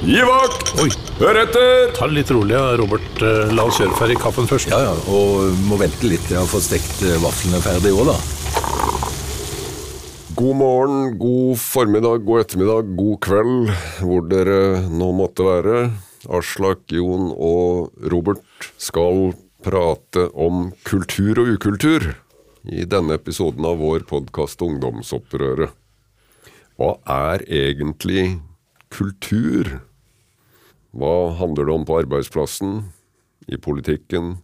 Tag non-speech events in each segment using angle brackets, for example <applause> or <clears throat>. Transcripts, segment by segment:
Gi vakt! Oi. Hør etter! Ta det litt rolig, Robert. Eh, La oss kjøre ferdig kaffen først. Ja, ja, og må vente litt til jeg har fått stekt eh, vaflene ferdig òg, da. God morgen, god formiddag, god ettermiddag, god kveld, hvor dere nå måtte være. Aslak, Jon og Robert skal prate om kultur og ukultur i denne episoden av vår podkast Ungdomsopprøret. Hva er egentlig kultur? Hva handler det om på arbeidsplassen, i politikken,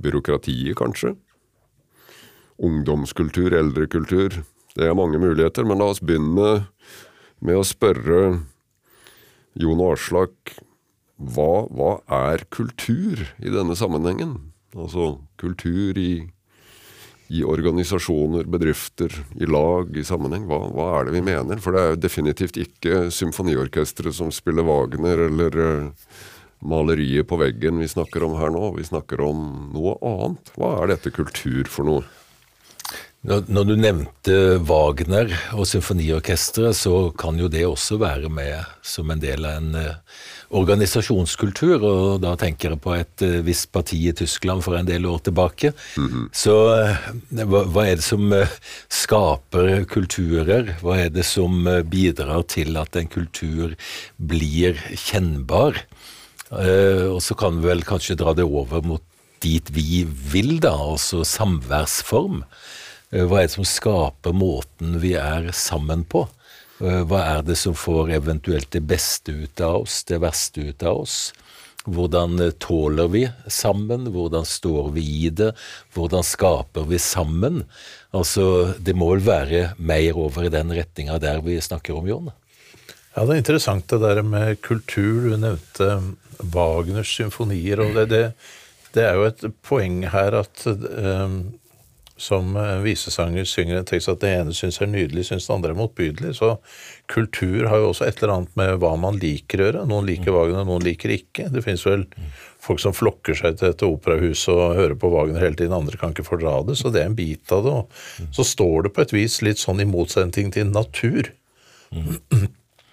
byråkratiet kanskje? Ungdomskultur, eldrekultur, det er mange muligheter, men la oss begynne med å spørre Jon Arslak hva, hva er kultur i denne sammenhengen? Altså kultur i, i organisasjoner, bedrifter, i lag, i sammenheng. Hva, hva er det vi mener? For det er jo definitivt ikke symfoniorkesteret som spiller Wagner eller uh, maleriet på veggen vi snakker om her nå. Vi snakker om noe annet. Hva er dette kultur for noe? Når, du nevnte Wagner og symfoniorkesteret, så kan jo det også være med som en del av en uh, organisasjonskultur. Og da tenker jeg på et uh, visst parti i Tyskland for en del år tilbake. Mm -hmm. Så hva, hva, er det som skaper kulturer? Hva er det som bidrar til at en kultur blir kjennbar? og så kan vi vel kanskje dra det over mot dit vi vil, da, altså samværsform. Eh, hva er det som skaper måten vi er sammen på? Eh, hva er det som får eventuelt det beste ut av oss, det verste ut av oss? Hvordan eh, tåler vi sammen? Hvordan står vi i det? Hvordan skaper vi sammen? Altså, Det må vel være mer over i den retninga der vi snakker om, Jon? Ja, det er interessant det der med kultur. Du nevnte Wagners symfonier. og det, det, det er jo et poeng her at um, som visesanger synger en tekst at det ene syns er nydelig, syns det andre er motbydelig. Så kultur har jo også et eller annet med hva man liker å gjøre. Noen liker Wagner, noen liker ikke. Det finnes vel folk som flokker seg til dette operahuset og hører på Wagner hele tiden, andre kan ikke fordra det. Så det er en bit av det. Og så står det på et vis litt sånn i motsetning til natur. <clears throat>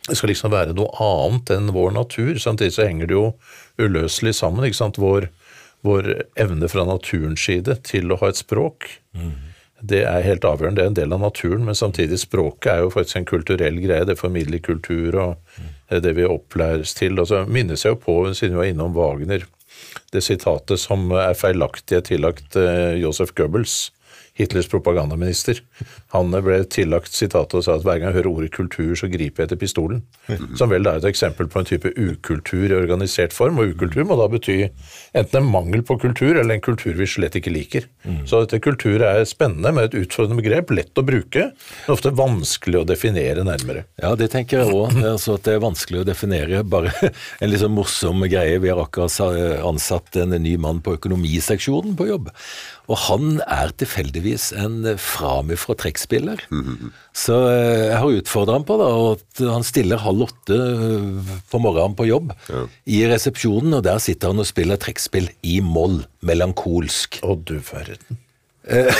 Det skal liksom være noe annet enn vår natur. Samtidig så henger det jo uløselig sammen. ikke sant, vår vår evne fra naturens side til å ha et språk, mm. det er helt avgjørende. Det er en del av naturen, men samtidig språket er jo faktisk en kulturell greie. Det formidler kultur og mm. det vi opplæres til. Og så minnes jeg jo på, siden vi var innom Wagner, det sitatet som er feilaktig tillagt uh, Josef Goebbels Hitlers propagandaminister. Han ble tillagt sitatet og sa at hver gang jeg hører ordet kultur, så griper jeg etter pistolen. Som vel er et eksempel på en type ukultur i organisert form. Og ukultur må da bety enten en mangel på kultur, eller en kultur vi slett ikke liker. Så dette kultur er spennende, med et utfordrende begrep, lett å bruke, men ofte vanskelig å definere nærmere. Ja, det tenker jeg òg. Altså at det er vanskelig å definere. Bare <laughs> en sånn morsom greie. Vi har akkurat ansatt en ny mann på økonomiseksjonen på jobb. Og han er tilfeldigvis en framifrå trekkspiller. Mm -hmm. Så eh, jeg har utfordra ham på det, at han stiller halv åtte eh, på morgenen på jobb ja. i resepsjonen, og der sitter han og spiller trekkspill i moll, melankolsk. Å du verden. Eh,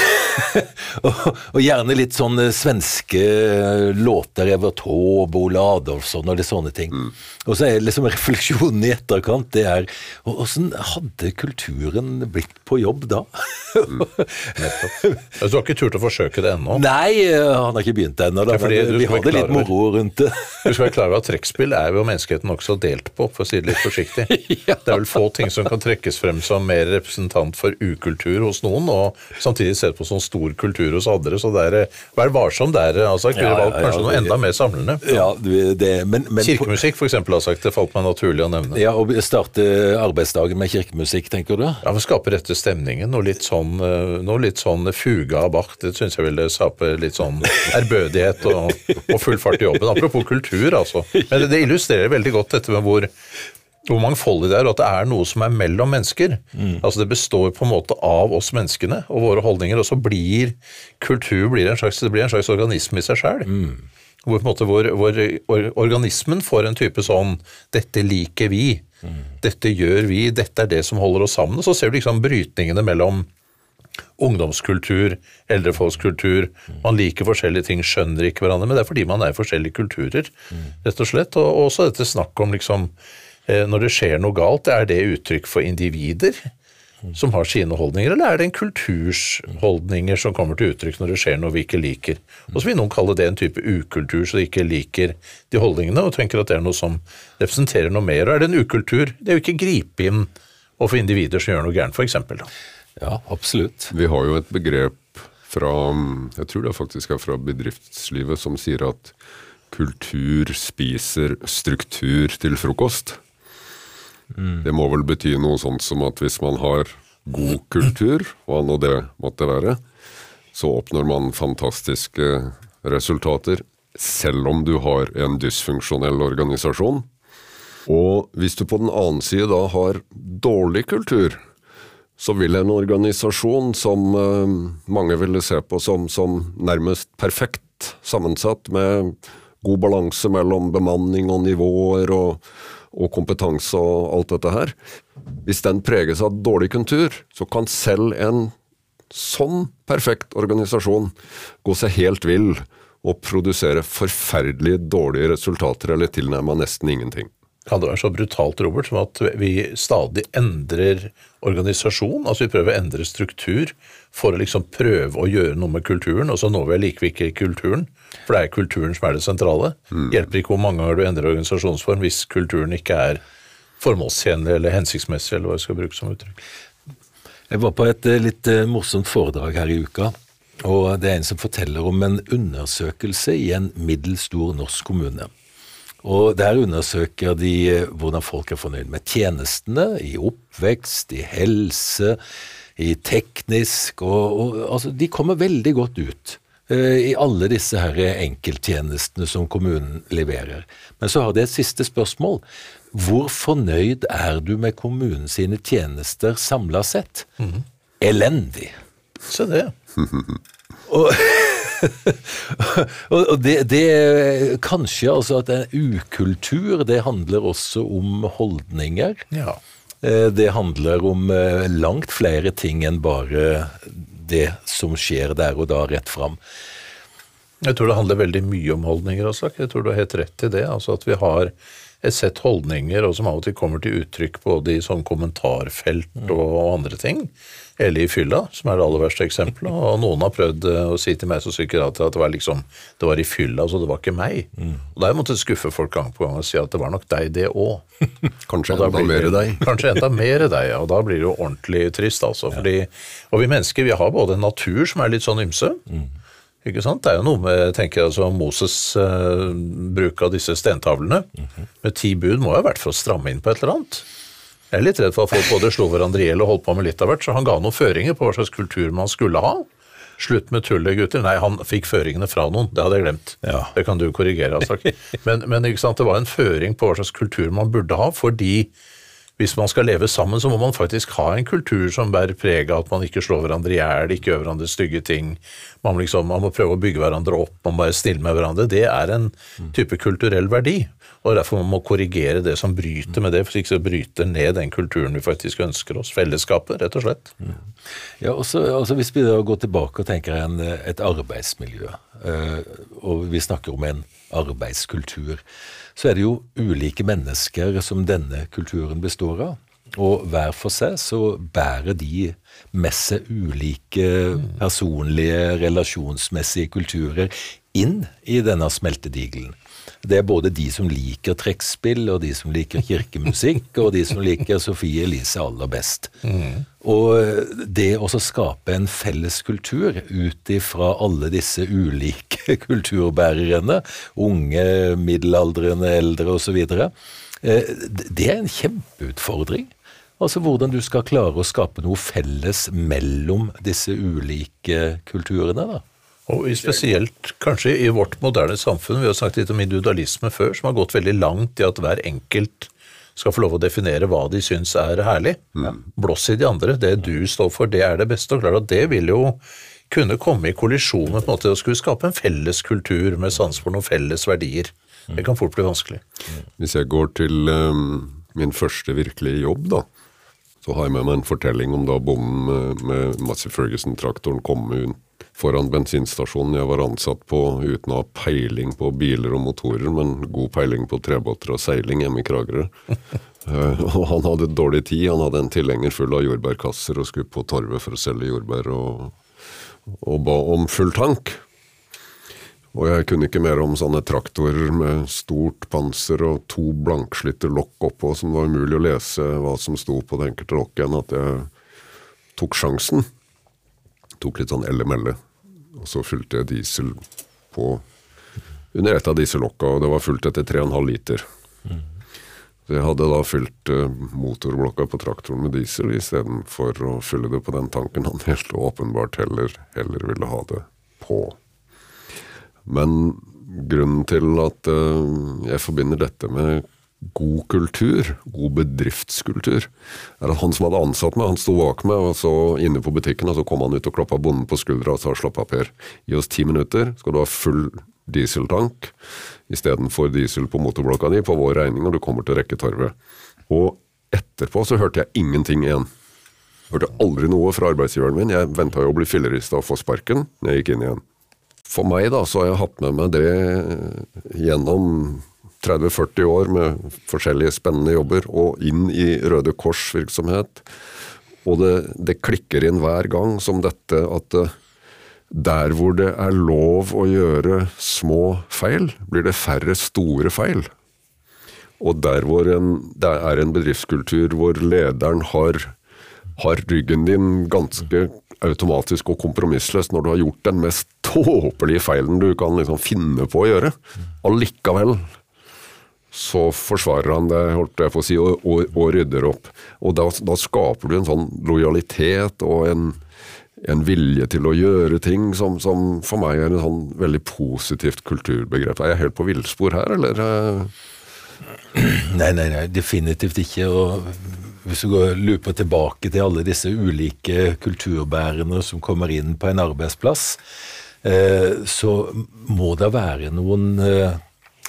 <laughs> og, og, gjerne litt sånn svenske låter, Evert Taube, Ole Adolfsson og litt sånne ting. Mm. Og så er liksom refleksjonen i etterkant det er Åssen hadde kulturen blitt på jobb da? mm. <laughs> Du har ikke turt å forsøke det ennå? Nei, han har ikke begynt ennå. Vi hadde litt moro rundt det. <laughs> du skal være klar over at trekkspill er jo menneskeheten også delt på, for å si det litt forsiktig. ja. Det er vel få ting som kan trekkes frem som mer representant for ukultur hos noen, og samtidig sett på som stor kultur hos andre. Så der, vær varsom der, altså. Kunne ja, valgt kanskje noe enda mer samlende. Ja, det, men, men, Kirkemusikk for eksempel, har sagt, det falt meg naturlig å nevne. Ja, og Starte arbeidsdagen med kirkemusikk, tenker du? Ja, Skape rette stemningen. Noe litt sånn, eh, noe litt sånn fuga av Bach. Det syns jeg ville skape litt sånn ærbødighet og, og, full fart i jobben. Apropos kultur, altså. Men det, det illustrerer veldig godt dette med hvor hvor mangfoldig det er, og at det er noe som er mellom mennesker. Mm. Altså Det består på en måte av oss menneskene og våre holdninger, og så blir kultur blir en slags, blir en slags organisme i seg sjøl. Mm. Hvor, måte, hvor, hvor organismen får en type sånn 'dette liker vi', mm. 'dette gjør vi', 'dette er det som holder oss sammen'. Og så ser du liksom brytningene mellom ungdomskultur, eldrefolkskultur. Man liker forskjellige ting, skjønner ikke hverandre, men det er fordi man er i forskjellige kulturer, rett og slett. Og også dette snakk om liksom Når det skjer noe galt, er det uttrykk for individer? som har sine holdninger, eller er det en kulturs holdninger som kommer til uttrykk når det skjer noe vi ikke liker? Og så vil noen kalle det en type ukultur, så de ikke liker de holdningene, og tenker at det er noe som representerer noe mer. Og er det en ukultur? Det er jo ikke gripe inn overfor individer som gjør noe gærent, f.eks. Ja, absolutt. Vi har jo et begrep fra Jeg tror det faktisk er fra bedriftslivet som sier at kultur spiser struktur til frokost. Det må vel bety noe sånt som at hvis man har god kultur, hva nå det måtte være, så oppnår man fantastiske resultater, selv om du har en dysfunksjonell organisasjon. Og hvis du på den annen side da har dårlig kultur, så vil en organisasjon som eh, mange ville se på som, som nærmest perfekt sammensatt, med god balanse mellom bemanning og nivåer og, og kompetanse og alt dette her. Hvis den preges av dårlig kultur, så kan selv en sånn perfekt organisasjon gå seg helt vill og produsere forferdelig dårlige resultater eller tilnærma nesten ingenting. Kan det være så brutalt, Robert, som at vi stadig endrer organisasjon? Altså vi prøver å endre struktur for å liksom prøve å gjøre noe med kulturen, og så når vi allikevel ikke kulturen, for det er kulturen som er det sentrale. Mm. Hjelper ikke hvor mange ganger du endrer organisasjonsform hvis kulturen ikke er formålstjenlig eller hensiktsmessig, eller hva jeg skal bruke som uttrykk. Jeg var på et eh, litt eh, morsomt foredrag her i uka. og Det er en som forteller om en undersøkelse i en middels stor norsk kommune. Og Der undersøker de eh, hvordan folk er fornøyd med tjenestene, i oppvekst, i helse, i teknisk og, og altså, De kommer veldig godt ut i alle disse her enkelttjenestene som kommunen leverer. Men så har de et siste spørsmål. Hvor fornøyd er du med kommunen sine tjenester samla sett? Mm. Elendig. Se det. <laughs> og og det, det, Kanskje altså at en ukultur, det handler også om holdninger. Ja. Eh, det handler om eh, langt flere ting enn bare det som skjer der og da, rett fram. Jeg tror det handler veldig mye om holdninger også. Jeg tror du har helt rett i det. Altså at vi har et sett holdninger og som av og til kommer til uttrykk både i sånn kommentarfelt og andre ting eller i fylla, som er det aller verste eksempelet. <laughs> Og noen har prøvd eh, å si til meg som psykiater at det var liksom, det var i fylla, så det var ikke meg. Mm. Og Da har jeg måttet skuffe folk gang på gang og si at det var nok deg, det òg. <laughs> <laughs> Kanskje enda mer deg. Kanskje enda mer deg. Og da blir det jo ordentlig trist, altså. Fordi, og vi mennesker vi har både en natur som er litt sånn ymse. Mm. Ikke sant? Det er jo noe med tenker jeg, altså, Moses' uh, bruk av disse stentavlene mm -hmm. med ti bud må jo ha vært for å stramme inn på et eller annet. Jeg er litt redd for at folk både slo hverandre i hjel og holdt på med litt av hvert, så han ga noen føringer på hva slags kultur man skulle ha. Slutt med tullet, gutter. Nei, han fikk føringene fra noen. Det hadde jeg glemt. Ja. Det kan du korrigere, altså. <laughs> Men, men ikke sant, det var en føring på hva slags kultur man burde ha, fordi hvis man skal leve sammen, så må man faktisk ha en kultur som bærer preg av at man ikke slår hverandre i hjel, ikke gjør hverandre stygge ting. Man, liksom, man, må prøve å bygge hverandre opp, man må være stille med hverandre. Det er en type kulturell verdi og Derfor må man korrigere det som bryter med det, for ikke så bryter ned den kulturen vi faktisk ønsker oss. Fellesskapet, rett og slett. Ja, også, også Hvis vi da går tilbake og tenker en, et arbeidsmiljø, øh, og vi snakker om en arbeidskultur, så er det jo ulike mennesker som denne kulturen består av. Og hver for seg så bærer de med seg ulike personlige, relasjonsmessige kulturer inn i denne smeltedigelen. Det er både de som liker trekkspill, og de som liker kirkemusikk, og de som liker Sofie Elise aller best. Mm. Og det å skape en felles kultur ut ifra alle disse ulike <laughs> kulturbærerne, unge, middelaldrende, eldre osv., eh, det er en kjempeutfordring. Altså hvordan du skal klare å skape noe felles mellom disse ulike kulturene. da. Og spesielt kanskje i vårt moderne samfunn, vi har snakket litt om individualisme før, som har gått veldig langt i at hver enkelt skal få lov å definere hva de syns er herlig. Mm. Blås i de andre. Det du står for, det er det beste. Og klart at det vil jo kunne komme i kollisjon med på en måte å skulle skape en felles kultur med sans for noen felles verdier. Det kan fort bli vanskelig. Hvis jeg går til um, min første virkelige jobb, da, Så har jeg med meg en fortelling om da bonden med, med Massey Ferguson-traktoren kom ut foran bensinstasjonen jeg var ansatt på uten å ha peiling på biler og motorer, men god peiling på trebåter og seiling hjemme i Kragerø. Uh, <laughs> og han hadde dårlig tid. Han hadde en tilhenger full av jordbærkasser og skulle på torvet for å selge jordbær, og, og ba om full tank. Og jeg kunne ikke mer om sånne traktorer med stort panser og to blankslitte lokk oppå som det var umulig å lese hva som sto på det enkelte lokket, enn at jeg tok sjansen. Tok litt sånn elle-melle. Og så fulgte jeg diesel på under et av disse lokka, og det var fullt etter 3,5 liter. Mm. Så jeg hadde da fylt uh, motorblokka på traktoren med diesel istedenfor å fylle det på den tanken han helt åpenbart heller, heller ville ha det på. Men grunnen til at uh, jeg forbinder dette med god kultur, god bedriftskultur, er at han som hadde ansatt meg, han sto bak meg og så inne på butikken, og så kom han ut og klappa bonden på skuldra og sa slapp av, Per, gi oss ti minutter, skal du ha full dieseltank istedenfor diesel på motorblokka di på vår regning, og du kommer til å rekke torvet. Og etterpå så hørte jeg ingenting igjen. Hørte aldri noe fra arbeidsgiveren min. Jeg venta jo å bli fillerista og få sparken når jeg gikk inn igjen. For meg da, så har jeg hatt med meg det gjennom 30-40 år med forskjellige spennende jobber, og inn i Røde Kors-virksomhet. Og det, det, klikker inn hver gang som dette at eh, der hvor det er lov å gjøre små feil, blir det færre store feil. Og der hvor en, det er en bedriftskultur hvor lederen har, har ryggen din ganske automatisk og kompromissløst når du har gjort den mest tåpelige feilen du kan liksom finne på å gjøre. Allikevel så forsvarer han det, holdt jeg på å si, og, og, og rydder opp. Og da, da, skaper du en sånn lojalitet og en, en vilje til å gjøre ting som, som, for meg er en sånn veldig positivt kulturbegrep. Er jeg helt på villspor her, eller? Nei, nei, nei, definitivt ikke. og hvis du går, looper tilbake til alle disse ulike kulturbærerne som kommer inn på en arbeidsplass, eh, så må det være noen eh,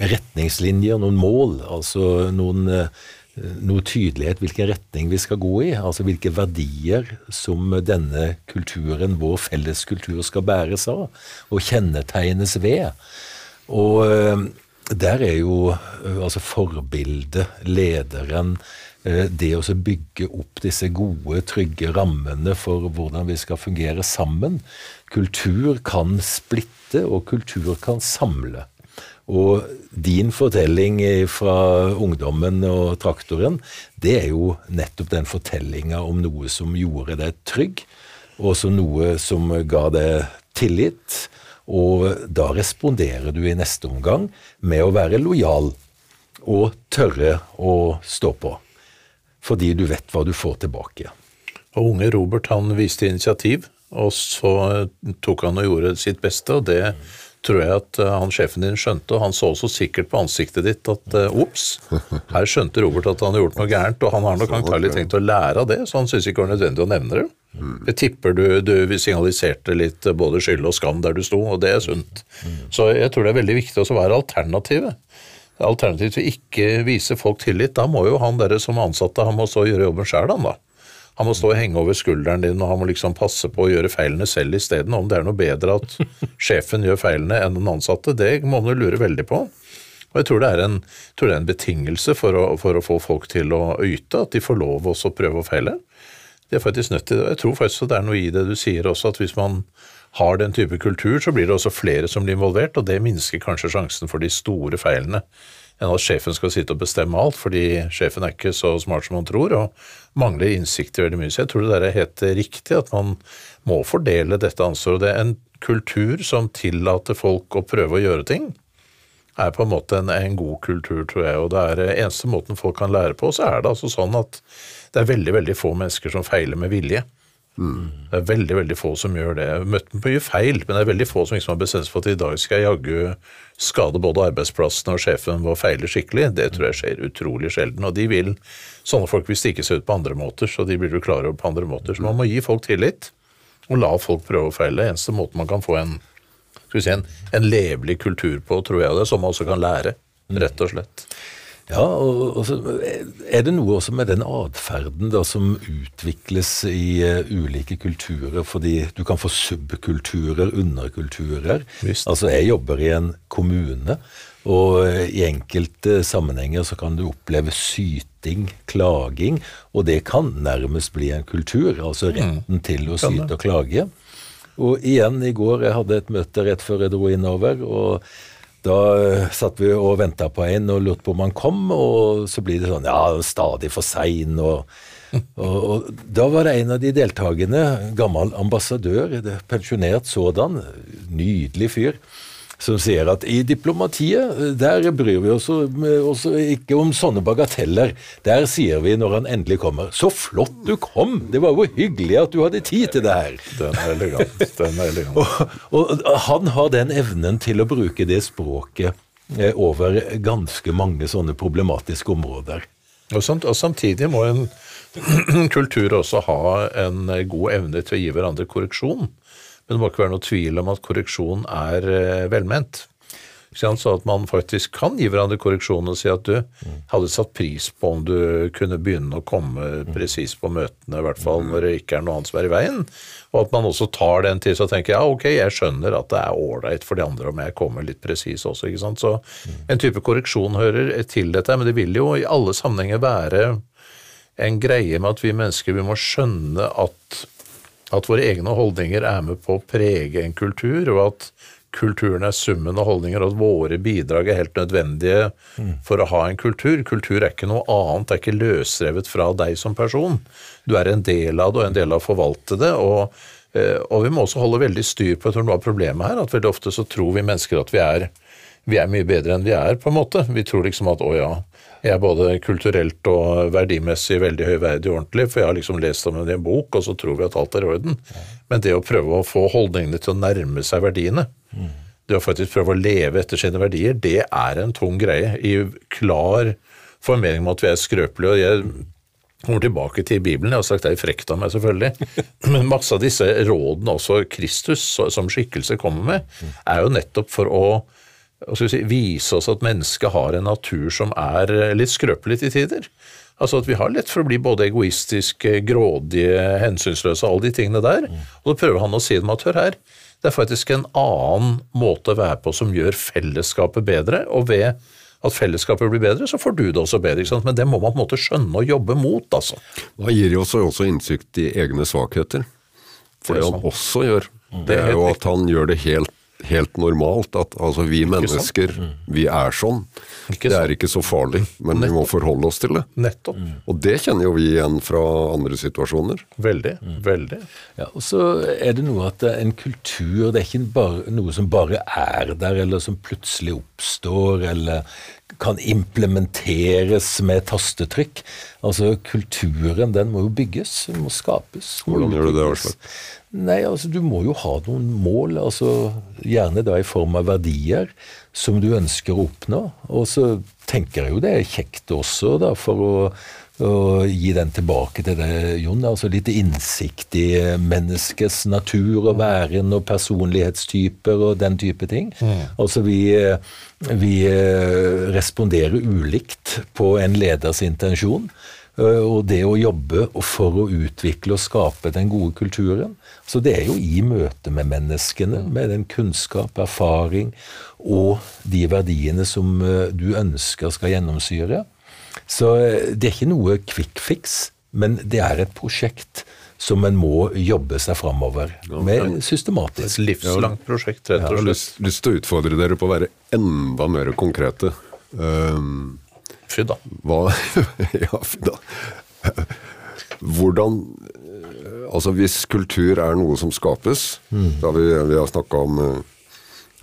retningslinjer, noen mål, altså noen, eh, noe tydelighet hvilken retning vi skal gå i. Altså hvilke verdier som denne kulturen, vår felles kultur, skal bæres av og kjennetegnes ved. Og der er jo altså forbildet, lederen, Eh, det å bygge opp disse gode, trygge rammene for hvordan vi skal fungere sammen. Kultur kan splitte, og kultur kan samle. Og din fortelling fra ungdommen og traktoren, det er jo nettopp den fortellinga om noe som gjorde deg trygg, og så noe som ga deg tillit. Og da responderer du i neste omgang med å være lojal og tørre å stå på fordi du vet hva du får tilbake. Og unge Robert han viste initiativ, og så tok han og gjorde sitt beste, og det tror jeg at eh, han sjefen din skjønte, og han så så sikkert på ansiktet ditt at uh, ops, her skjønte Robert at han hadde gjort noe gærent, og han har nok antagelig tenkt å lære av det, så han syns ikke det var nødvendig å nevne det. Jeg tipper du, du signaliserte litt både skyld og skam der du sto, og det er sunt. Så jeg tror det er veldig viktig å være alternativet. Alternativt til ikke vise folk tillit, da må jo han dere som ansatte han må så gjøre jobben sjøl, han da. Han må stå og henge over skulderen din, og han må liksom passe på å gjøre feilene selv isteden. Om det er noe bedre at <laughs> sjefen gjør feilene enn den ansatte, det må man jo lure veldig på. Og jeg tror det er en, det er en betingelse for å, for å, få folk til å yte, at de får lov også å prøve å feile. De er faktisk nødt til det. Jeg tror faktisk det er noe i det du sier også, at hvis man har den type kultur, så blir det også flere som blir involvert, og det minsker kanskje sjansen for de store feilene enn at sjefen skal sitte og bestemme alt, fordi sjefen er ikke så smart som han tror, og mangler innsikt i veldig mye. Så jeg tror det der er helt riktig, at man må fordele dette ansvaret. Det er en kultur som tillater folk å prøve å gjøre ting, er på en måte en, en god kultur, tror jeg. Og det er eneste måten folk kan lære på, så er det altså sånn at det er veldig, veldig få mennesker som feiler med vilje. Mm. Det er veldig veldig få som gjør det. Jeg har møtt mye feil, men det er veldig få som liksom har bestemt seg for at i dag skal jeg jaggu skade både arbeidsplassen og sjefen ved å feile skikkelig. Det tror jeg skjer utrolig sjelden. Og de vil, sånne folk vil stikke seg ut på andre måter, så de blir du klar over på andre måter. Så man må gi folk tillit, og la folk prøve å feile. Eneste måte man kan få en, si, en, en levelig kultur på, tror jeg. Det er sånn man også kan lære, rett og slett. Ja, og, og så er det noe også med den atferden som utvikles i uh, ulike kulturer, fordi du kan få subkulturer, underkulturer. Just. Altså, jeg jobber i en kommune, og uh, i enkelte sammenhenger så kan du oppleve syting, klaging, og det kan nærmest bli en kultur, altså retten til å syte og klage. Og igjen, i går jeg hadde et møte rett før jeg dro innover. og da eh, satt vi og venta på en og lurte på om han kom, og så blir det sånn Ja, stadig for sein. Og, og, og, da var det en av de deltakerne, gammel ambassadør, pensjonert sådan, nydelig fyr, som sier at i diplomatiet, der bryr vi oss også ikke om sånne bagateller. Der sier vi når han endelig kommer 'Så flott du kom! Det var jo hyggelig at du hadde tid til det her'. Den er elegant. Den er elegant. <laughs> og, og han har den evnen til å bruke det språket eh, over ganske mange sånne problematiske områder. Og, samt, og samtidig må en <clears throat> kultur også ha en god evne til å gi hverandre korreksjon. Men det må ikke være noe tvil om at korreksjon er eh, velment. Så at man faktisk kan gi hverandre korreksjon og si at du hadde satt pris på om du kunne begynne å komme presis på møtene, i hvert fall når det ikke er noe annet som er i veien. Og at man også tar den til og tenker ja, ok, jeg skjønner at det er ålreit for de andre om jeg kommer litt presis også. ikke sant? Så en type korreksjon hører til dette, men det vil jo i alle sammenhenger være en greie med at vi mennesker vi må skjønne at at våre egne holdninger er med på å prege en kultur, og at kulturen er summen av holdninger, og at våre bidrag er helt nødvendige for å ha en kultur. Kultur er ikke noe annet, det er ikke løsrevet fra deg som person. Du er en del av det, og en del av å forvalte det. og og vi må også holde veldig styr på jeg tror noe av problemet her, at veldig ofte så tror vi mennesker at vi er, vi er mye bedre enn vi er, på en måte. Vi tror liksom at å ja, er både kulturelt og verdimessig veldig høyverdig og ordentlig, for jeg har liksom lest om det i en bok, og så tror vi at alt er i orden. Men det å prøve å få holdningene til å nærme seg verdiene, det å faktisk prøve å leve etter sine verdier, det er en tung greie. I klar formening om at vi er skrøpelige. og jeg kommer tilbake til Bibelen, jeg har sagt det er frekt av meg, selvfølgelig. <laughs> Men masse av disse rådene også Kristus som skikkelse kommer med, er jo nettopp for å si, vise oss at mennesket har en natur som er litt skrøpelig til tider. Altså at vi har lett for å bli både egoistiske, grådige, hensynsløse, alle de tingene der. Og da prøver han å si dem at hør her, det er faktisk en annen måte å være på som gjør fellesskapet bedre, og ved at fellesskapet blir bedre, så får du det også bedre. ikke sant? Men det må man på en måte skjønne og jobbe mot, altså. Da gir det oss også innsikt i egne svakheter. For det han også gjør, det er jo at han gjør det helt helt normalt at altså, vi mennesker, vi er sånn. Ikke det er ikke så farlig, men vi må forholde oss til det. Nettopp. Og det kjenner jo vi igjen fra andre situasjoner. Veldig. Veldig. Ja, og så er det noe at en kultur det er ikke bare, noe som bare er der, eller som plutselig oppstår, eller kan implementeres med tastetrykk. Altså Kulturen den må jo bygges, den må skapes. Hvordan gjør du det, Aslak? Nei, altså Du må jo ha noen mål, altså gjerne da i form av verdier som du ønsker å oppnå. Og så tenker jeg jo det er kjekt også, da, for å, å gi den tilbake til det, Jon. Altså litt innsikt i menneskets natur og væren og personlighetstyper og den type ting. Mm. Altså vi, vi responderer ulikt på en leders intensjon. Og det å jobbe for å utvikle og skape den gode kulturen. Så det er jo i møte med menneskene, med den kunnskap, erfaring og de verdiene som du ønsker skal gjennomsyre. Så det er ikke noe quick fix, men det er et prosjekt som en må jobbe seg framover med systematisk. Et livslangt prosjekt, rett og slett. Jeg har lyst, lyst til å utfordre dere på å være enda mer konkrete. Um, Fy da. Hva, <laughs> ja, fy da. Hvordan Altså hvis kultur er noe som skapes, mm. da vi, vi har snakka om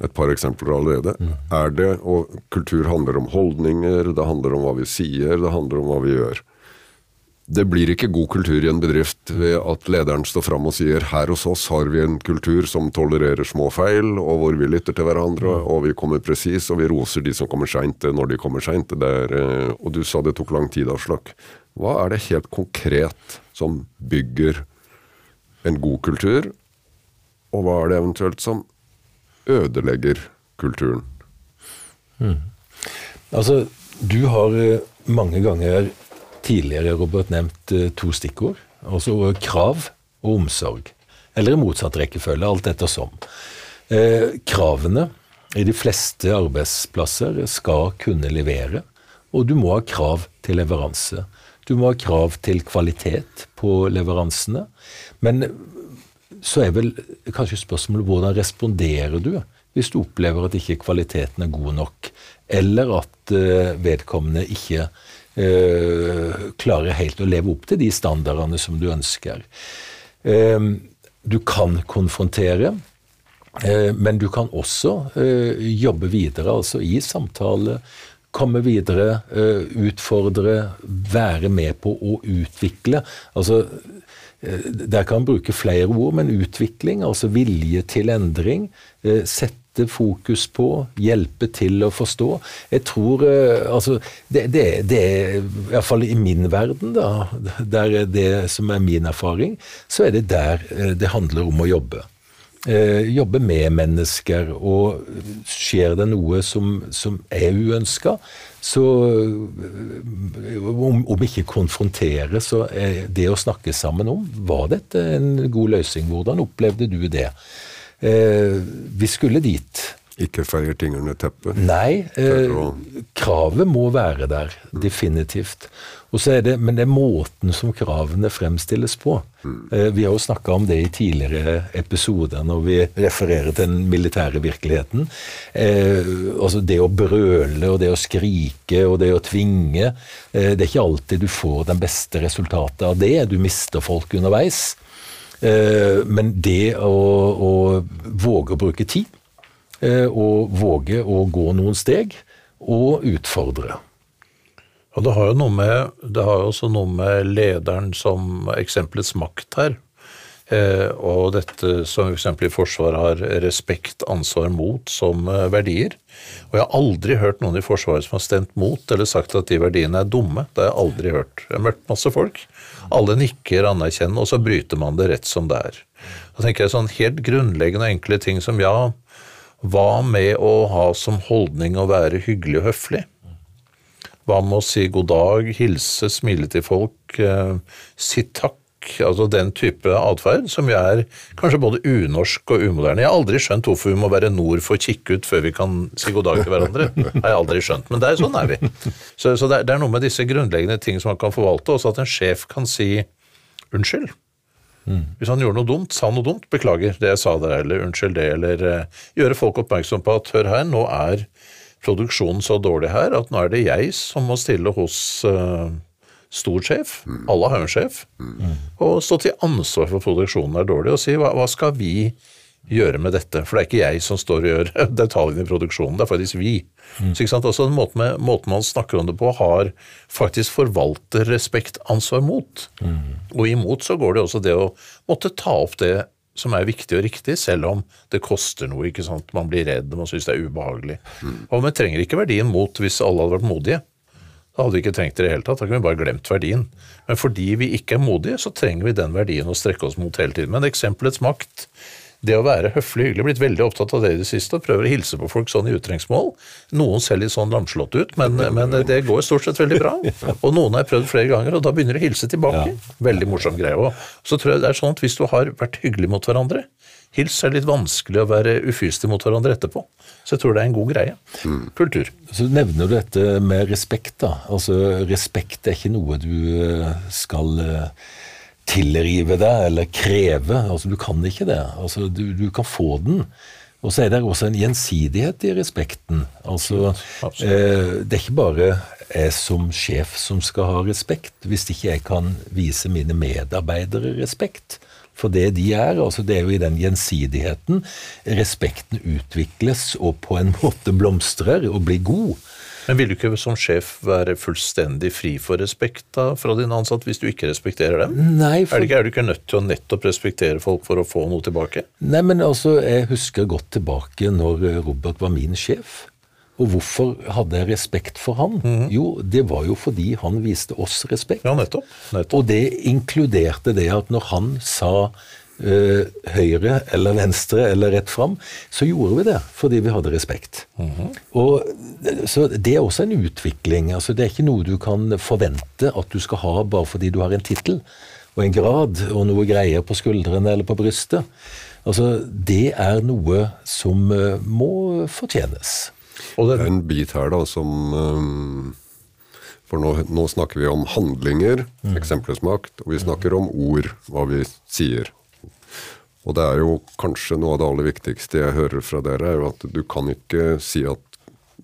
et par eksempler allerede, mm. er det Og kultur handler om holdninger, det handler om hva vi sier, det handler om hva vi gjør. Det blir ikke god kultur i en bedrift ved at lederen står fram og sier her hos oss har vi en kultur som tolererer små feil, og hvor vi lytter til hverandre, og vi kommer presis, og vi roser de som kommer seint når de kommer seint. Og du sa det tok lang tid, Aslak. Hva er det helt konkret som bygger en god kultur, og hva er det eventuelt som ødelegger kulturen? Mm. Altså, Du har eh, mange ganger tidligere, Robert, nevnt eh, to stikkord. Altså krav og omsorg. Eller i motsatt rekkefølge, alt ettersom. Eh, kravene i de fleste arbeidsplasser skal kunne levere, og du må ha krav til leveranse. Du må ha krav til kvalitet på leveransene. Men så er vel kanskje spørsmålet hvordan responderer du hvis du opplever at ikke kvaliteten er god nok, eller at uh, vedkommende ikke uh, klarer helt å leve opp til de standardene som du ønsker. Uh, du kan konfrontere. Men du kan også jobbe videre, altså i samtale, komme videre, utfordre, være med på å utvikle. Altså, der kan man bruke flere ord, men utvikling, altså vilje til endring, sette fokus på, hjelpe til å forstå. Jeg tror altså, det, det, det er iallfall i min verden, da, der det som er min erfaring, så er det der det handler om å jobbe eh, jobbe med mennesker, og skjer det noe som, som er uønska, så eh, om, om ikke konfrontere, så er det å snakke sammen om Var dette en god løsning? Hvordan opplevde du det? Eh, vi skulle dit. Ikke feier ting under teppet? Nei, eh, kravet må være der. Definitivt. Det, men det er måten som kravene fremstilles på. Mm. Eh, vi har jo snakka om det i tidligere episoder når vi refererer til den militære virkeligheten. Eh, altså Det å brøle og det å skrike og det å tvinge eh, Det er ikke alltid du får den beste resultatet av det. Du mister folk underveis. Eh, men det å, å våge å bruke tid og våge å gå noen steg og utfordre. Og det har jo noe med, det har også noe med lederen som eksempelets makt her. Eh, og dette som eksempel i Forsvaret har respekt, ansvar, mot som eh, verdier. Og jeg har aldri hørt noen i Forsvaret som har stemt mot eller sagt at de verdiene er dumme. Det har jeg aldri hørt. Jeg har møtt masse folk. Alle nikker anerkjennende, og så bryter man det rett som det er. Da tenker jeg sånn helt grunnleggende enkle ting som ja, hva med å ha som holdning å være hyggelig og høflig? Hva med å si god dag, hilse, smile til folk, eh, si takk? Altså den type atferd som jo er kanskje både unorsk og umoderne. Jeg har aldri skjønt hvorfor vi må være nord for kikkut før vi kan si god dag til hverandre. <laughs> Har jeg aldri skjønt, men det er, sånn er vi. Så, så det, er, det, er, noe med disse grunnleggende ting som man kan forvalte, også at en sjef kan si unnskyld. Mm. Hvis han gjorde noe dumt, sa noe dumt, beklager det jeg sa der, eller unnskyld det, eller uh, gjøre folk oppmerksom på at hør her, nå er produksjonen så dårlig her at nå er det jeg som må stille hos uh, stor sjef, mm. alle har jo en sjef, mm. og stå til ansvar for produksjonen er dårlig, og si hva, hva skal vi gjøre med dette? For det er ikke jeg som står og gjør <laughs> detaljene i produksjonen, det er faktisk vi. Mm. Så ikke sant? Altså, måten, med, måten, man snakker om det på, har faktisk forvalter respekt, ansvar, mot. Mm. Og imot så går det også det å måtte ta opp det som er viktig og riktig, selv om det koster noe. ikke sant? Man blir redd, man syns det er ubehagelig. Mm. Og vi trenger ikke verdien mot hvis alle hadde vært modige. Da hadde vi ikke trengt det i det hele tatt, da kunne vi bare glemt verdien. Men fordi vi ikke er modige, så trenger vi den verdien å strekke oss mot hele tiden. Men eksempelets makt det å være høflig hyggelig, blitt veldig opptatt av det i det siste, og prøver å hilse på folk sånn i utrengsmål. Noen ser litt sånn lamslått ut, men, men, det går stort sett veldig bra. Og noen har jeg prøvd flere ganger, og da begynner de å hilse tilbake. Veldig morsom greie. Og så tror jeg det er sånn at hvis du har vært hyggelig mot hverandre, hils er litt vanskelig å være ufyselig mot hverandre etterpå. Så jeg tror det er en god greie. Kultur. Så nevner du dette med respekt, da. Altså respekt er ikke noe du eh, skal eh, tilrive deg eller kreve. Altså, du kan ikke det. Altså, du, du kan få den. Og så er det også en gjensidighet i respekten. Altså, eh, det er ikke bare jeg som sjef som skal ha respekt, hvis ikke jeg kan vise mine medarbeidere respekt for det de er. altså Det er jo i den gjensidigheten respekten utvikles og på en måte blomstrer og blir god. Men vil du ikke som sjef være fullstendig fri for respekt da, fra din ansatte hvis du ikke respekterer dem? Nei, for... er, ikke, er, du ikke nødt til å nettopp respektere folk for å få noe tilbake? Nei, men altså, jeg husker godt tilbake når Robert var min sjef. Og hvorfor hadde jeg respekt for han? Mm. Jo, det var jo fordi han viste oss respekt. Ja, nettopp. nettopp. Og det inkluderte det at når han sa høyre eller venstre eller rett fram, så gjorde vi det fordi vi hadde respekt. Og, så Det er også en utvikling. altså Det er ikke noe du kan forvente at du skal ha bare fordi du har en tittel og en grad og noe greier på skuldrene eller på brystet. Altså, Det er noe som eh, må fortjenes. Og det er en bit her da som um, For nå, nå, snakker vi om handlinger, mm. eksemplesmakt, og vi snakker om ord, hva vi sier. Og det er jo kanskje noe av det aller viktigste jeg hører fra dere, er jo at du kan ikke si at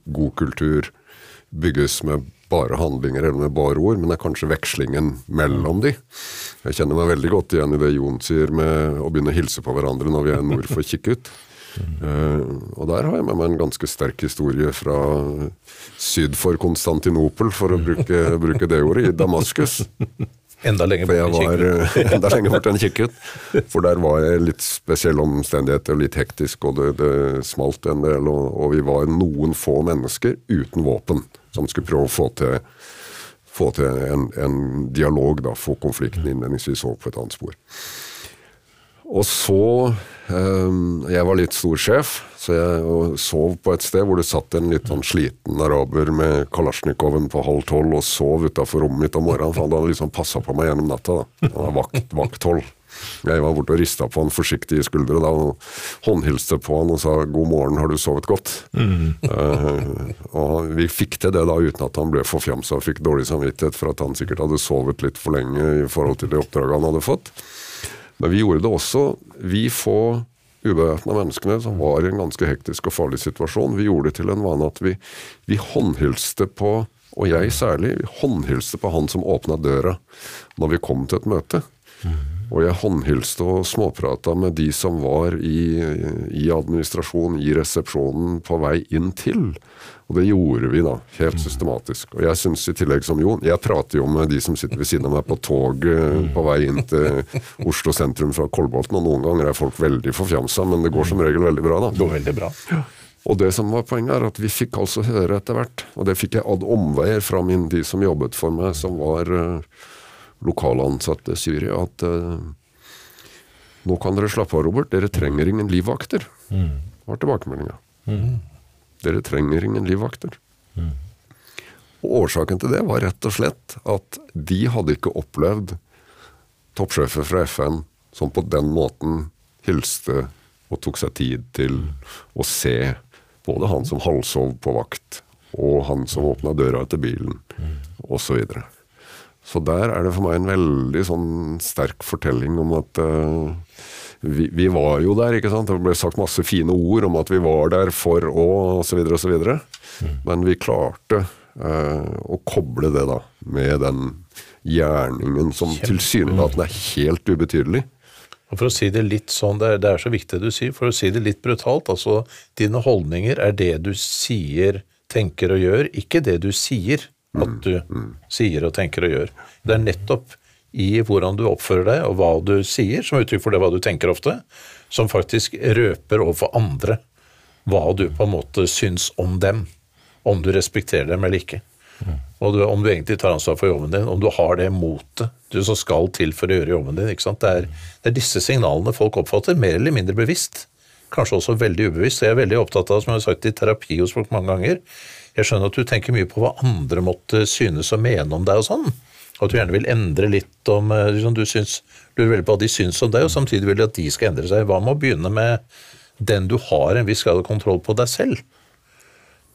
god kultur bygges med bare handlinger eller med bare ord, men det er kanskje vekslingen mellom de. Jeg kjenner meg veldig godt igjen i det Jon sier med å begynne å hilse på hverandre når vi er nord for Kikkut. Uh, og der har jeg med meg en ganske sterk historie fra syd for Konstantinopel, for å bruke, bruke det ordet, i Damaskus. <laughs> Enda lenger bort enn Kikkut. enda lenger bort enn Kikkut. For der var jeg litt spesielle omstendigheter, litt hektisk, og det, det smalt en del. Og, og, vi var noen få mennesker uten våpen som skulle prøve å få til, få til en, en, dialog, da, få konflikten innledningsvis over på et annet spor. Og så Jeg var litt stor sjef, så jeg sov på et sted hvor det satt en litt sånn sliten araber med kalasjnikoven på halv tolv og sov utafor rommet mitt om morgenen, for han hadde liksom passa på meg gjennom natta. Han var vakt, vakthold. Jeg var borte og rista på han forsiktig i skuldra da, og håndhilste på han og sa 'god morgen, har du sovet godt'? Mm. uh, og Vi fikk til det da uten at han ble forfjamsa og fikk dårlig samvittighet for at han sikkert hadde sovet litt for lenge i forhold til det oppdraget han hadde fått. Men vi gjorde det også, vi få ubevæpna menneskene som var i en ganske hektisk og farlig situasjon. Vi gjorde det til en vane at vi, vi håndhilste på, og jeg særlig, håndhilste på han som åpna døra når vi kom til et møte. Mm. Og jeg håndhilste og småprata med de som var i, i administrasjonen, i resepsjonen, på vei inn til. Og det gjorde vi da, helt mm. systematisk. Og jeg syns i tillegg som Jon Jeg prater jo med de som sitter ved siden av meg på toget mm. på vei inn til Oslo sentrum fra Kolbotn, og noen ganger er folk veldig forfjamsa, men det går som regel veldig bra, da. Det går veldig bra. Ja. Og det som var poenget, er at vi fikk altså høre etter hvert, og det fikk jeg ad omveier fra min, de som jobbet for meg, som var uh, lokalansatte ansatte Syria, at uh, nå kan dere slappe av, Robert, dere trenger ingen livvakter. Mm. var tilbakemeldinga. Mm. Dere trenger ingen livvakter. Mm. Og Årsaken til det var rett og slett at de hadde ikke opplevd toppsjefer fra FN som på den måten hilste og tok seg tid til å se både han som halvsov på vakt, og han som åpna døra etter bilen, mm. osv. Så, der er det for meg en veldig sånn sterk fortelling om at uh, vi, vi, var jo der, ikke sant. Det ble sagt masse fine ord om at vi var der for å osv. osv. Mm. Men vi klarte uh, å koble det da med den gjerningen som tilsynelatende er helt ubetydelig. Og For å si det litt sånn, det er, det er, så viktig det du sier, for å si det litt brutalt, altså dine holdninger er det du sier, tenker og gjør, ikke det du sier at mm. du mm. Sier og tenker og gjør. Det er nettopp i hvordan du oppfører deg og hva du sier, som uttrykk for det hva du tenker ofte, som faktisk røper overfor andre hva du på en måte syns om dem. Om du respekterer dem eller ikke. Mm. Og du, om du egentlig tar ansvar for jobben din, om du har det motet du som skal til for å gjøre jobben din. ikke sant? Det er, det er disse signalene folk oppfatter, mer eller mindre bevisst. Kanskje også veldig ubevisst. Jeg er veldig opptatt av, som jeg har sagt i terapi hos folk mange ganger, jeg skjønner at du tenker mye på hva andre måtte synes og mene om deg og sånn og at du gjerne vil endre litt om liksom, Du syns, lurer veldig på hva de syns om deg, og samtidig vil du at de skal endre seg. Hva med å begynne med den du har en viss grad av kontroll på deg selv?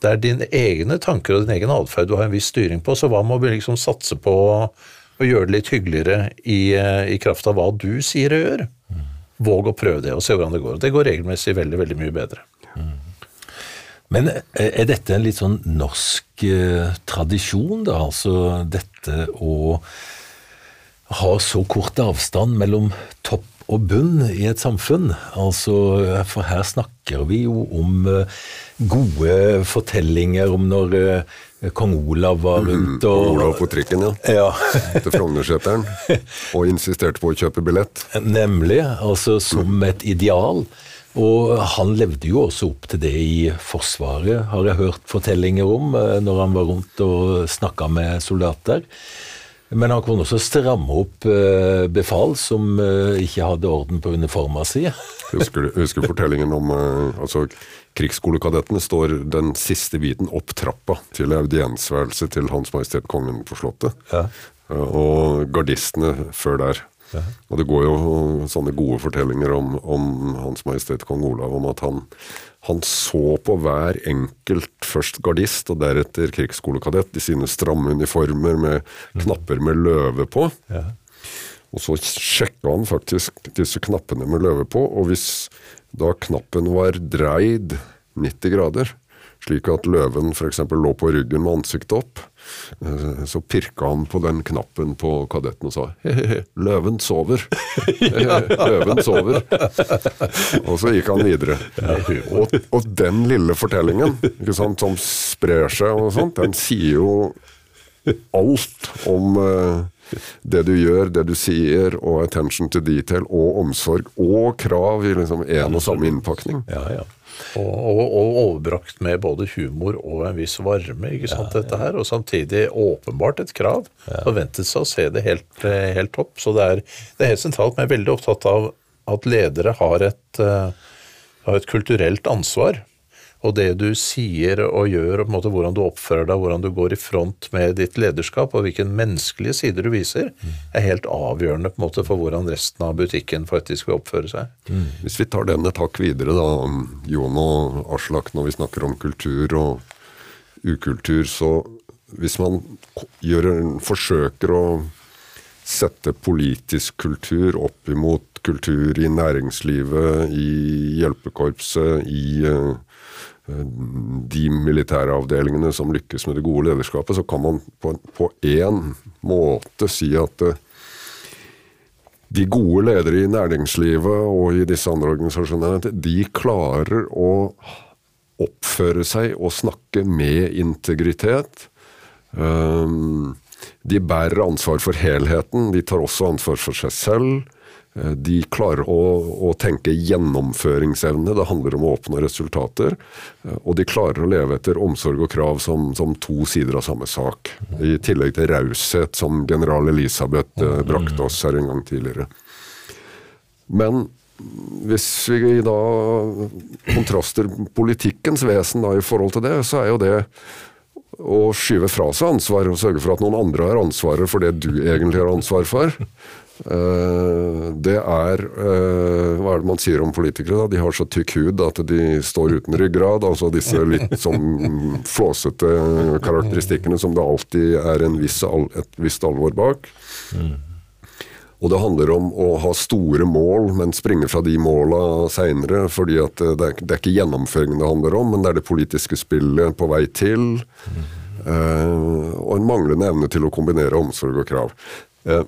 Det er dine egne tanker og din egen atferd du har en viss styring på, så hva med å liksom satse på å gjøre det litt hyggeligere i, eh, i kraft av hva du sier og gjør? Våg å prøve det, og se hvordan det går. Det går regelmessig veldig, veldig mye bedre. Mm. Men eh, er dette en litt sånn norsk eh, tradisjon, da? Altså dette å ha så kort avstand mellom topp og bunn i et samfunn? Altså, for her snakker vi jo om eh, gode fortellinger om når eh, kong Olav var mm, rundt og Olav på trikken, ja. <laughs> ja. Til Frognerseteren. Og insisterte på å kjøpe billett. Nemlig. Altså som et ideal. Og han levde jo også opp til det i Forsvaret, har jeg hørt fortellinger om, eh, når han var rundt og snakka med soldater. Men han kunne også stramme opp uh, befal som uh, ikke hadde orden på uniforma si. <laughs> husker du husker fortellingen om altså Krigsskolekadettene står den siste biten opp trappa til audiensværelset til Hans Majestet Kongen på Slottet. Ja. Og gardistene før der. Ja. Og det går jo sånne gode fortellinger om, om Hans Majestet Kong Olav om at han han så på hver enkelt, først gardist og deretter krigsskolekadett, i sine stramme uniformer med knapper med løve på. Ja. Og så sjekka han faktisk disse knappene med løve på, og hvis da knappen var dreid 90 grader, slik at løven f.eks. lå på ryggen med ansiktet opp, så pirka han på den knappen på kadetten og sa he-he, løven sover. <laughs> <laughs> løven sover. Og så gikk han videre. Og, og den lille fortellingen sant, som sprer seg, og sånt, den sier jo alt om uh, det du gjør, det du sier, og attention to detail, og omsorg, og krav i liksom en og samme innpakning. Ja, ja. Og, og, og, overbrakt med både humor og en viss varme, ikke sant, ja, dette her. Og samtidig åpenbart et krav. Ja. Forventet seg å se det helt, eh, helt topp. Så det er, det er, helt sentralt. Men jeg er veldig opptatt av at ledere har et, uh, har et kulturelt ansvar og det du sier og gjør, og måte hvordan du oppfører deg, hvordan du går i front med ditt lederskap, og hvilken menneskelige sider du viser, er helt avgjørende på en måte for hvordan resten av butikken faktisk vil oppføre seg. Mm. Hvis vi tar den et hakk videre, da, Jon og Aslak, når vi snakker om kultur og ukultur, så hvis man gjør, forsøker å sette politisk kultur opp imot kultur i næringslivet, i hjelpekorpset, i uh, de militære avdelingene som lykkes med det gode lederskapet, så kan man på én måte si at eh, de gode ledere i næringslivet og i disse andre organisasjonene, de klarer å oppføre seg og snakke med integritet. Um, de bærer ansvar for helheten, de tar også ansvar for seg selv. Eh, de klarer å, å, tenke gjennomføringsevne, det handler om å oppnå resultater. Eh, og de klarer å leve etter omsorg og krav som, som to sider av samme sak. I tillegg til raushet, som general Elisabeth eh, brakte oss her en gang tidligere. Men hvis vi da kontraster politikkens vesen da i forhold til det, så er jo det å skyve fra seg ansvar og sørge for at noen andre har ansvaret for det du egentlig har ansvar for. Eh, det er eh, Hva er det man sier om politikere? da? De har så tykk hud at de står uten ryggrad. Altså disse litt sånn flåsete karakteristikkene som det alltid er viss, et visst alvor bak. Mm. Og det handler om å ha store mål, men springe fra de måla seinere. fordi at det er, det er, ikke gjennomføringen det handler om, men det er det politiske spillet på vei til. Mm. Og en manglende evne til å kombinere omsorg og krav. Uh,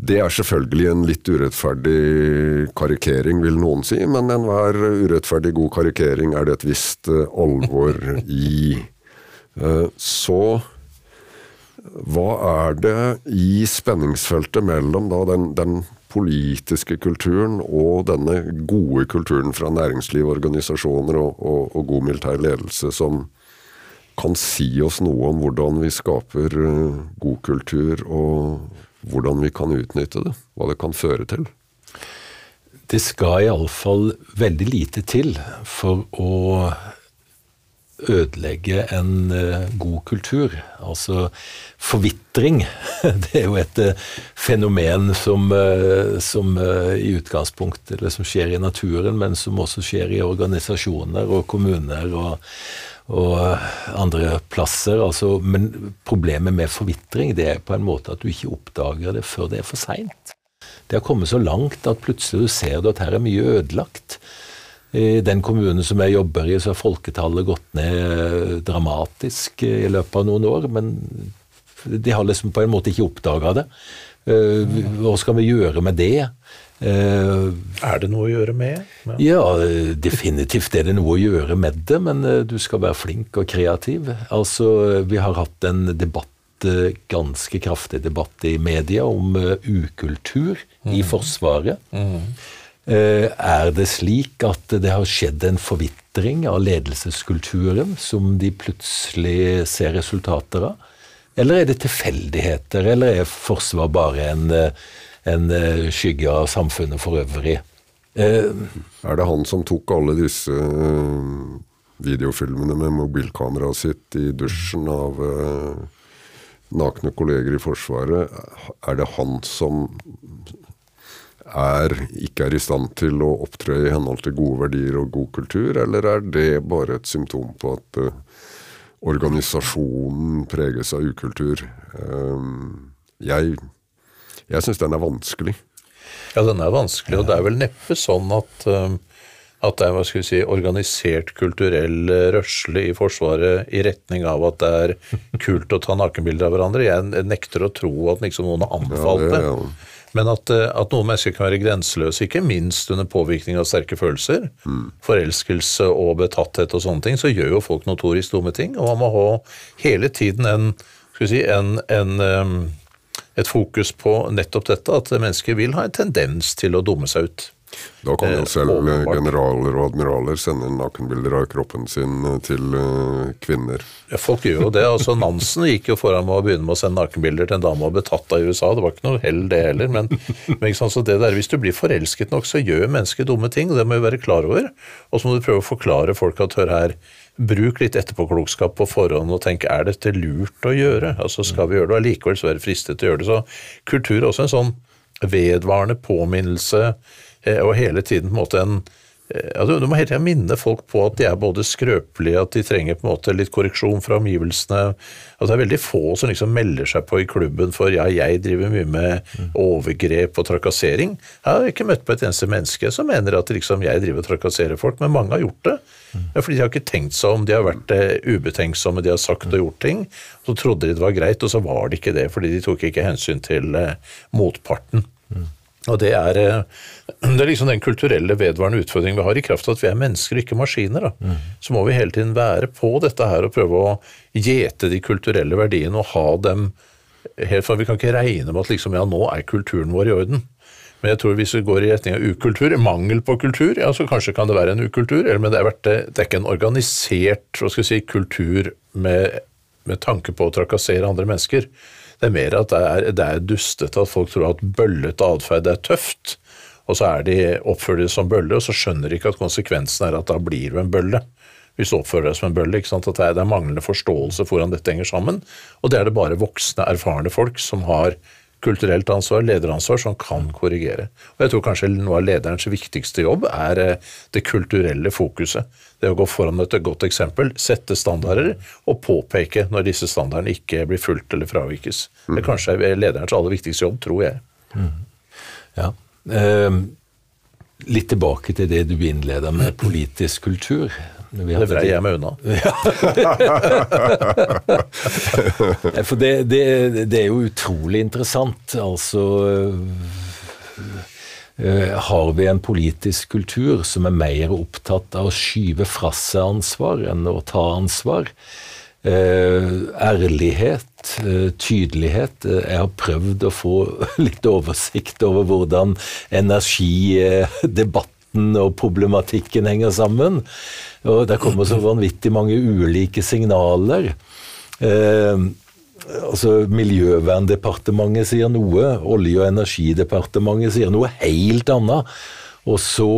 det er selvfølgelig en litt urettferdig karikering, vil noen si, men enhver urettferdig god karikering er det et visst eh, alvor <laughs> i. Eh, så hva er det i spenningsfeltet mellom da, den, den, politiske kulturen og denne gode kulturen fra næringsliv, organisasjoner og, og, og god militær ledelse som kan si oss noe om hvordan vi skaper eh, god kultur og hvordan vi kan utnytte det, hva det kan føre til. Det skal iallfall veldig lite til for å ødelegge en uh, god kultur. Altså forvitring. <laughs> Det er jo et uh, fenomen som, uh, som i utgangspunktet eller som skjer i naturen, men som også skjer i organisasjoner og kommuner og, og andre plasser. Altså, men problemet med forvitring det er på en måte at du ikke oppdager det før det er for seint. Det har kommet så langt at plutselig du ser at her er mye ødelagt. I den kommunen som jeg jobber i, så har folketallet gått ned dramatisk i løpet av noen år. Men de har liksom på en måte ikke oppdaga det. Eh, hva skal vi gjøre med det? Uh, er det noe å gjøre med? Ja. ja. definitivt er det noe å gjøre med det, men uh, du skal være flink og kreativ. Altså, Vi har hatt en debatt, ganske kraftig debatt i media om ukultur mm. i Forsvaret. Mm. Er det slik at det har skjedd en forvitring av ledelseskulturen som de plutselig ser resultater av? Eller er det tilfeldigheter, eller er forsvar bare en, eh, en eh, skygge av samfunnet for øvrig? Eh, er det han som tok alle disse videofilmene med mobilkameraet sitt i dusjen av nakne kolleger i Forsvaret? Er det han som er, ikke er i stand til å opptre i henhold til gode verdier og god kultur, eller er det bare et symptom på at uh, organisasjonen preges av ukultur? Um, jeg jeg syns den er vanskelig. Ja, den er vanskelig, og det er vel neppe sånn at um, at det er hva skal vi si, organisert kulturell rørsle i Forsvaret i retning av at det er kult å ta nakenbilder av hverandre. Jeg nekter å tro at liksom noen har anbefalt det. Ja, det ja. Men at, eh, at, noen mennesker kan være grenseløse, ikke minst under påvirkning av sterke følelser, mm. forelskelse og betatthet og sånne ting, så gjør jo folk notorisk dumme ting. Og man må ha hele tiden en, skal vi si, en, en, et fokus på nettopp dette, at mennesker vil ha en tendens til å dumme seg ut. Da kan jo eh, selv eh, generaler og admiraler sende nakenbilder av kroppen sin eh, til kvinner. Ja, folk gjør jo det. altså Nansen gikk jo foran med å begynne med å sende nakenbilder til en dame og ble tatt av i USA. Det var ikke noe hell, det heller. Men, men så det der, hvis du blir forelsket nok, så gjør mennesker dumme ting. og Det må vi være klar over. Og så må du prøve å forklare folk at hør her, bruk litt etterpåklokskap på forhånd og tenk er dette lurt å gjøre? Altså Skal vi gjøre det, og allikevel så være fristet til å gjøre det. Så kultur er også en sånn vedvarende påminnelse Eh, og hele tiden på en måte en altså, Du må hele tiden minne folk på at de er både skrøpelige, at de trenger på en måte litt korreksjon fra omgivelsene. At det er veldig få som liksom melder seg på i klubben for ja, jeg driver mye med overgrep og trakassering. Jeg har ikke møtt på et eneste menneske som mener at liksom, jeg driver og trakasserer folk, men mange har gjort det. Fordi de har ikke tenkt seg om, de har vært ubetenksomme, de har sagt og gjort ting. Så trodde de det var greit, og så var det ikke det, fordi de tok ikke hensyn til eh, motparten. Og det er, eh, <clears throat> det er, liksom den kulturelle vedvarende utfordringen vi har, i kraft av at vi er mennesker og ikke maskiner. Mm. Så må vi hele tiden være på dette her og prøve å gjete de kulturelle verdiene og ha dem helt for Vi kan ikke regne med at liksom, ja, nå er kulturen vår i orden. Men jeg tror hvis vi går i retning av ukultur, mangel på kultur, ja, så kanskje kan det være en ukultur. Men det er, vært, det er ikke en organisert si, kultur med, med tanke på å trakassere andre mennesker. Det er mer at det er, det er dustete at folk tror at bøllete atferd er tøft, og så er de, oppfører de som bølle, og så skjønner de ikke at konsekvensen er at da blir du en bølle. Hvis du oppfører deg som en bølle. At det er, det er manglende forståelse for hvordan dette henger sammen. Og det er det bare voksne, erfarne folk som har kulturelt ansvar, lederansvar, som kan korrigere. Og jeg tror kanskje noe av lederens viktigste jobb er eh, det kulturelle fokuset. Det å gå foran med et godt eksempel, sette standarder og påpeke når disse standardene ikke blir fulgt eller fravikes. Det er kanskje lederens aller viktigste jobb, tror jeg. Mm. Ja. Eh, litt tilbake til det du innleda med, politisk kultur. Det vrei jeg meg unna. <laughs> For det, det, det, er jo utrolig interessant. Altså uh, Har vi en politisk kultur som er mer opptatt av å skyve fra seg ansvar enn å ta ansvar? Uh, ærlighet, uh, tydelighet. Jeg har prøvd å få <laughs> litt oversikt over hvordan energidebatten og problematikken henger sammen. Og det kommer så vanvittig mange ulike signaler. Eh, altså Miljøverndepartementet sier noe, Olje- og energidepartementet sier noe helt annet. Og så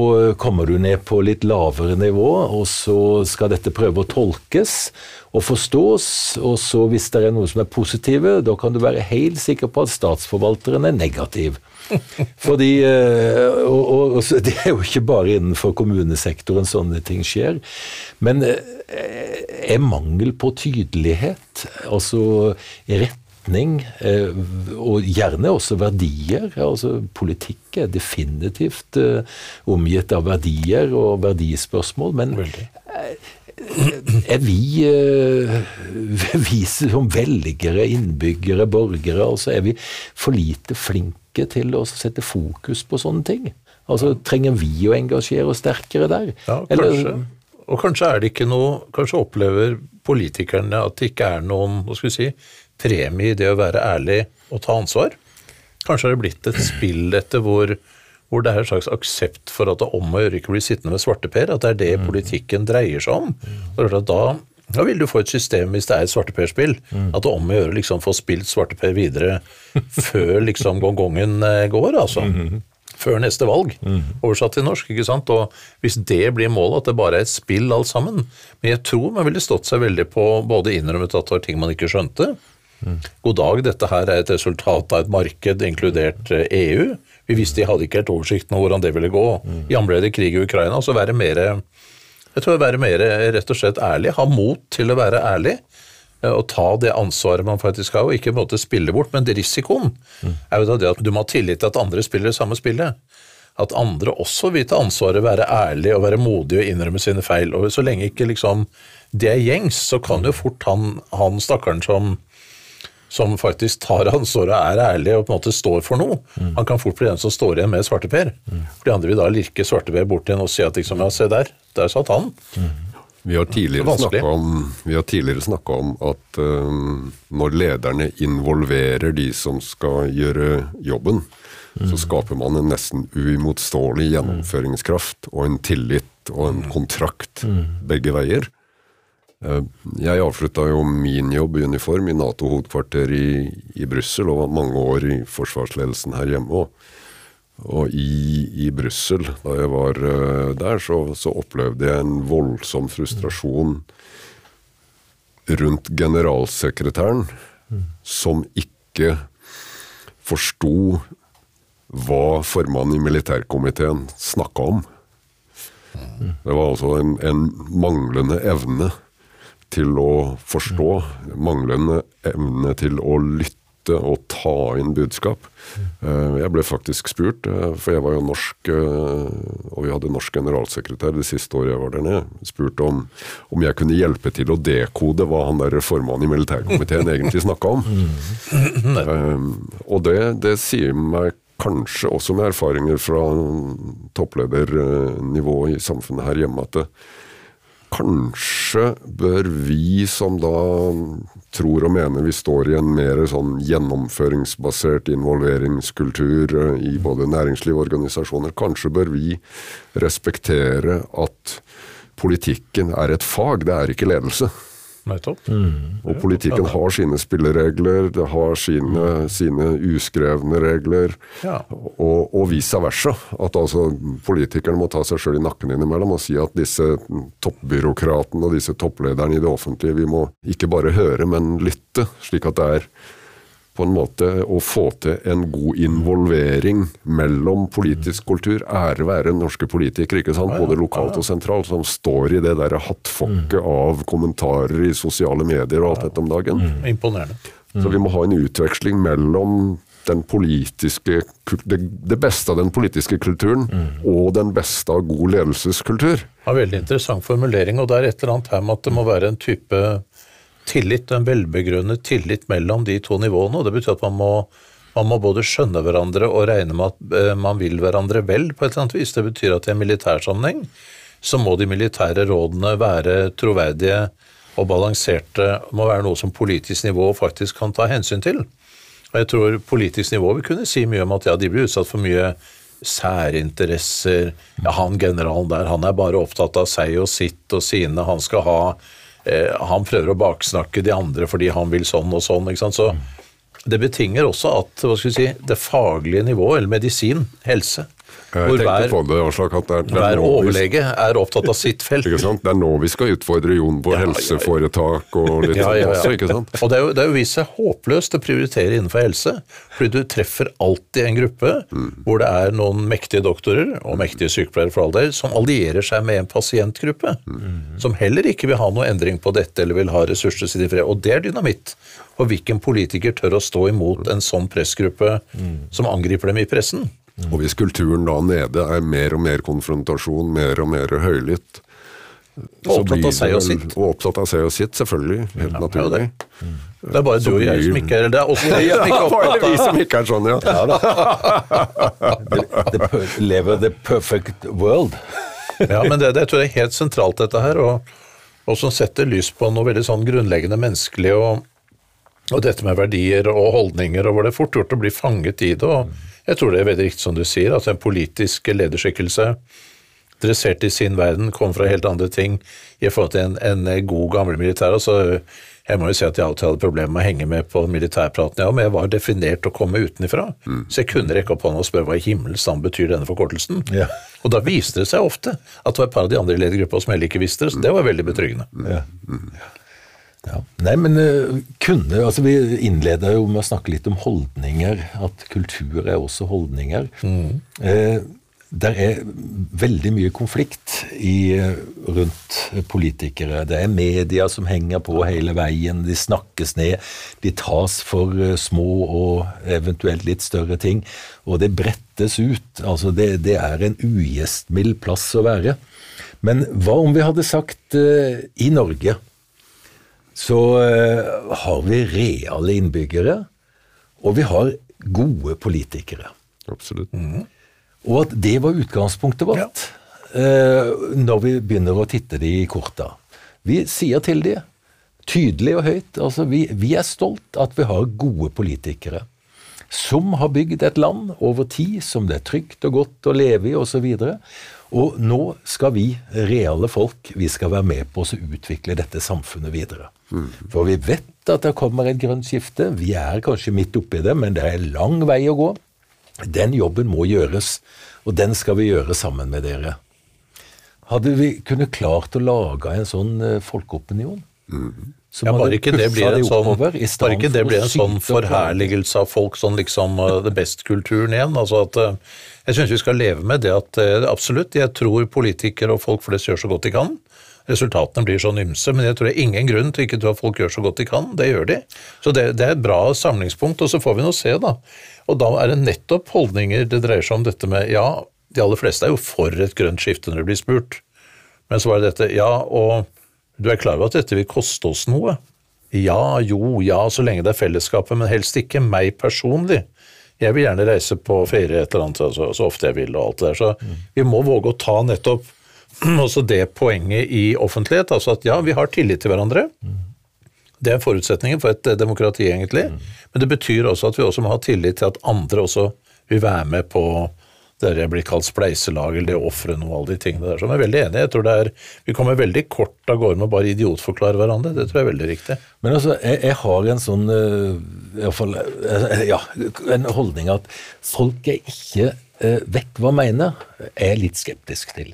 kommer du ned på litt lavere nivå, og så skal dette prøve å tolkes og forstås. Og så hvis det er noe som er positive, da kan du være helt sikker på at statsforvalteren er negativ. Fordi, eh, og, og, og, <laughs> Det er jo ikke bare innenfor kommunesektoren sånne ting skjer. Men eh, er mangel på tydelighet, altså retning, eh, og gjerne også verdier altså Politikk er definitivt omgitt av verdier og verdispørsmål, men er vi, <laughs> vi som velgere, innbyggere, borgere, altså er vi for lite flinke flinke til å sette fokus på sånne ting? Altså, Trenger vi å engasjere oss sterkere der? Ja, kanskje. og kanskje er det ikke noe Kanskje opplever politikerne at det ikke er noen hva skal vi si, premie i det å være ærlig og ta ansvar. Kanskje har det blitt et spill etter hvor, hvor det er en slags aksept for at det om å gjøre ikke bli sittende med svarteper, at det er det mm. politikken dreier seg om. Og da Da vil du få et system hvis det er et svarteperspill, at det om å gjøre liksom få spilt svarteper videre <laughs> før liksom gongongen eh, går, altså. Før neste valg, oversatt til norsk. ikke sant? Og Hvis det blir målet, at det bare er et spill alt sammen Men jeg tror man ville stått seg veldig på både innrømmet at det var ting man ikke skjønte. God dag, dette her er et resultat av et marked, inkludert eh, EU. Vi visste de hadde ikke helt oversikten over hvordan det ville gå. Jammen ble det krig i Ukraina. Så være mer jeg tror å være mer rett og slett ærlig, ha mot til å være ærlig. eh, Og ta det ansvaret man faktisk har, og ikke på en måte spille bort. Men risikoen er jo da det at du må ha tillit til at andre spiller det samme spillet. At andre også vil ta ansvaret, være ærlig og være modig og innrømme sine feil. Og så lenge ikke liksom det er gjengs, så kan jo fort han, han stakkaren som som faktisk tar ansvaret og er ærlig og på en måte står for noe. Han kan fort bli den som står igjen med svarteper. For de andre vil da lirke svarteper bort igjen og si at liksom, ja, se der, der satt han. Vi har tidligere snakka om, vi har tidligere snakket om at eh, når lederne involverer de som skal gjøre jobben, så skaper man en nesten uimotståelig gjennomføringskraft og en tillit og en kontrakt begge veier. Eh, Jeg avslutta jo min jobb i uniform i Nato-hovedkvarter i, i Brussel og var mange år i forsvarsledelsen her hjemme. også. og i, i Brussel, da jeg var eh, der, så, så opplevde jeg en voldsom frustrasjon rundt generalsekretæren, som ikke forsto hva formannen i militærkomiteen snakka om. Det var altså en, en manglende evne til å forstå, manglende evne til å lytte og ta inn budskap. Eh, Jeg ble faktisk spurt, eh, for jeg var jo norsk, eh, og vi hadde norsk generalsekretær det siste året jeg var der nede, spurt om, om jeg kunne hjelpe til å dekode hva han der formannen i militærkomiteen egentlig snakka om. Og det, det sier meg kanskje også med erfaringer fra toppledernivå i samfunnet her hjemme, at det, kanskje bør vi som da tror og mener vi står i en mer sånn gjennomføringsbasert involveringskultur eh, i både næringsliv og organisasjoner, kanskje bør vi respektere at politikken er et fag, det er ikke ledelse. Nettopp. Og politikken har sine spilleregler, det har sine, sine uskrevne regler, Ja. og, og vice versa. At altså politikerne må ta seg sjøl i nakken innimellom og si at disse toppbyråkratene og disse topplederne i det offentlige, vi må ikke bare høre, men lytte. Slik at det er på en måte å få til en god involvering mellom politisk kultur, ære være norske politikere, ikke sant? både lokalt og sentralt, som står i det der hattfokket av kommentarer i sosiale medier og alt dette om dagen. Imponerende. Så vi må ha en utveksling mellom den politiske, det, beste av den politiske kulturen og den beste av god ledelseskultur. Ja, veldig interessant formulering, og det er et eller annet her med at det må være en type tillit, en velbegrunnet tillit mellom de to nivåene, og det betyr at man må, man må både skjønne hverandre og regne med at eh, man vil hverandre vel på et eller annet vis. Det betyr at i en militærsammenheng så må de militære rådene være troverdige og balanserte, må være noe som politisk nivå faktisk kan ta hensyn til. Og jeg tror politisk nivå vil kunne si mye om at ja, de blir utsatt for mye særinteresser. Ja, han generalen der, han er bare opptatt av seg og sitt og sine. Han skal ha Han prøver å baksnakke de andre fordi han vil sånn og sånn. ikke sant? Så det betinger også at hva skal vi si, det faglige nivået, eller medisin, helse, hvor tenkte hver, er, er hver vi, overlege er opptatt av sitt felt. det er nå vi skal utfordre Jon på Ja, helseforetak og litt Ja, sånn ja, ja. også, ikke sant? Og det er, jo, det er jo vist seg håpløst å prioritere innenfor helse, fordi du treffer alltid en gruppe hvor det er noen mektige doktorer, og mektige sykepleiere for all del, som allierer seg med en pasientgruppe, som heller ikke vil ha noe endring på dette, eller vil ha ressurser til fred. Og det er dynamitt. Og hvilken politiker tør å stå imot en sånn pressgruppe som angriper dem i pressen? Og hvis kulturen da nede er mer og mer konfrontasjon, mer og mer høylytt Og opptatt av seg og sitt. Og opptatt av seg og sitt, selvfølgelig. Helt det er naturlig. det. Det er bare du og jeg blir- som ikke er Det er også <laughs> jeg som ikke er opptatt vi av som ikke er sånn, ja. <laughs> The per lever the perfect world. Ja, men det, det tror jeg er helt sentralt, dette her, og, og som setter lys på noe veldig sånn grunnleggende menneskelig, og, og dette med verdier og holdninger, og hvor det er fort gjort å bli fanget i det. og Jeg tror det er veldig riktig som du sier, at en politisk lederskikkelse dressert i sin verden, kom fra helt andre ting i forhold til en, en god, gammel militær. Altså, jeg må jo si at jeg alltid hadde problemer med å henge med på militærpraten, ja, men jeg var definert å komme utenifra. Mm. Så jeg kunne rekke opp hånda og spørre hva i himmels navn betyr denne forkortelsen. Ja. Og da viste det seg ofte at det var et par av de andre i ledergruppa som heller ikke visste det, så det var veldig betryggende. Ja. Mm. Ja. Nei, men uh, kunne altså Vi innleda jo med å snakke litt om holdninger. At kultur er også holdninger. Mm. Uh, der er veldig mye konflikt i, rundt politikere. Det er media som henger på hele veien. De snakkes ned. De tas for eh, små og eventuelt litt større ting. Og det brettes ut. Altså det, det er en ugjestmild plass å være. Men hva om vi hadde sagt i Norge så uh, har vi reale innbyggere, og vi har gode politikere. Absolutt. Mm. Og at det var utgangspunktet vårt ja. eh, når vi begynner å titte de i korta. Vi sier til de, tydelig og høyt, altså vi, vi er stolt at vi har gode politikere. Som har bygd et land over tid som det er trygt og godt å leve i osv. Og, så og nå skal vi, reale folk, vi skal være med på å utvikle dette samfunnet videre. Mm. For vi vet at det kommer et grønt skifte. Vi er kanskje midt oppi det, men det er lang vei å gå. Den jobben må gjøres, og den skal vi gjøre sammen med dere. Hadde vi kunnet klart å lage en sånn uh, folkeopinion? Mm. Ja, bare ikke det blir en sånn, bare ikke det blir en sånn forherligelse av folk, sånn liksom uh, the best-kulturen igjen. altså at uh, Jeg syns vi skal leve med det at uh, absolutt, jeg tror politikere og folk flest gjør så godt de kan. Resultatene blir sånn ymse, men jeg tror det er ingen grunn til ikke at folk gjør så godt de kan. Det gjør de. Så det, det er et bra samlingspunkt, og så får vi nå se, da. Og da er det nettopp holdninger det dreier seg om dette med ja, de aller fleste er jo for et grønt skifte når det blir spurt, men så var det dette ja, og du er klar over at dette vil koste oss noe? Ja, jo, ja, så lenge det er fellesskapet, men helst ikke meg personlig. Jeg vil gjerne reise på ferie et eller annet så, så ofte jeg vil og alt det der, så mm. vi må våge å ta nettopp <clears throat> også det poenget i offentlighet, altså at ja, vi har tillit til hverandre. Mm. Det er forutsetningen for et demokrati, egentlig. Mm. Men det betyr også at vi også må ha tillit til at andre også vil være med på det jeg blir kalt spleiselag, eller det å ofre noe, alle de tingene der. Så jeg er veldig enig. Jeg tror det er, Vi kommer veldig kort av gårde med å bare idiotforklare hverandre. Det tror jeg er veldig riktig. Men altså, jeg, jeg har en sånn iallfall i hvert fall, uh, ja, en holdning at folk jeg ikke vekk vet hva mener, er litt skeptisk til.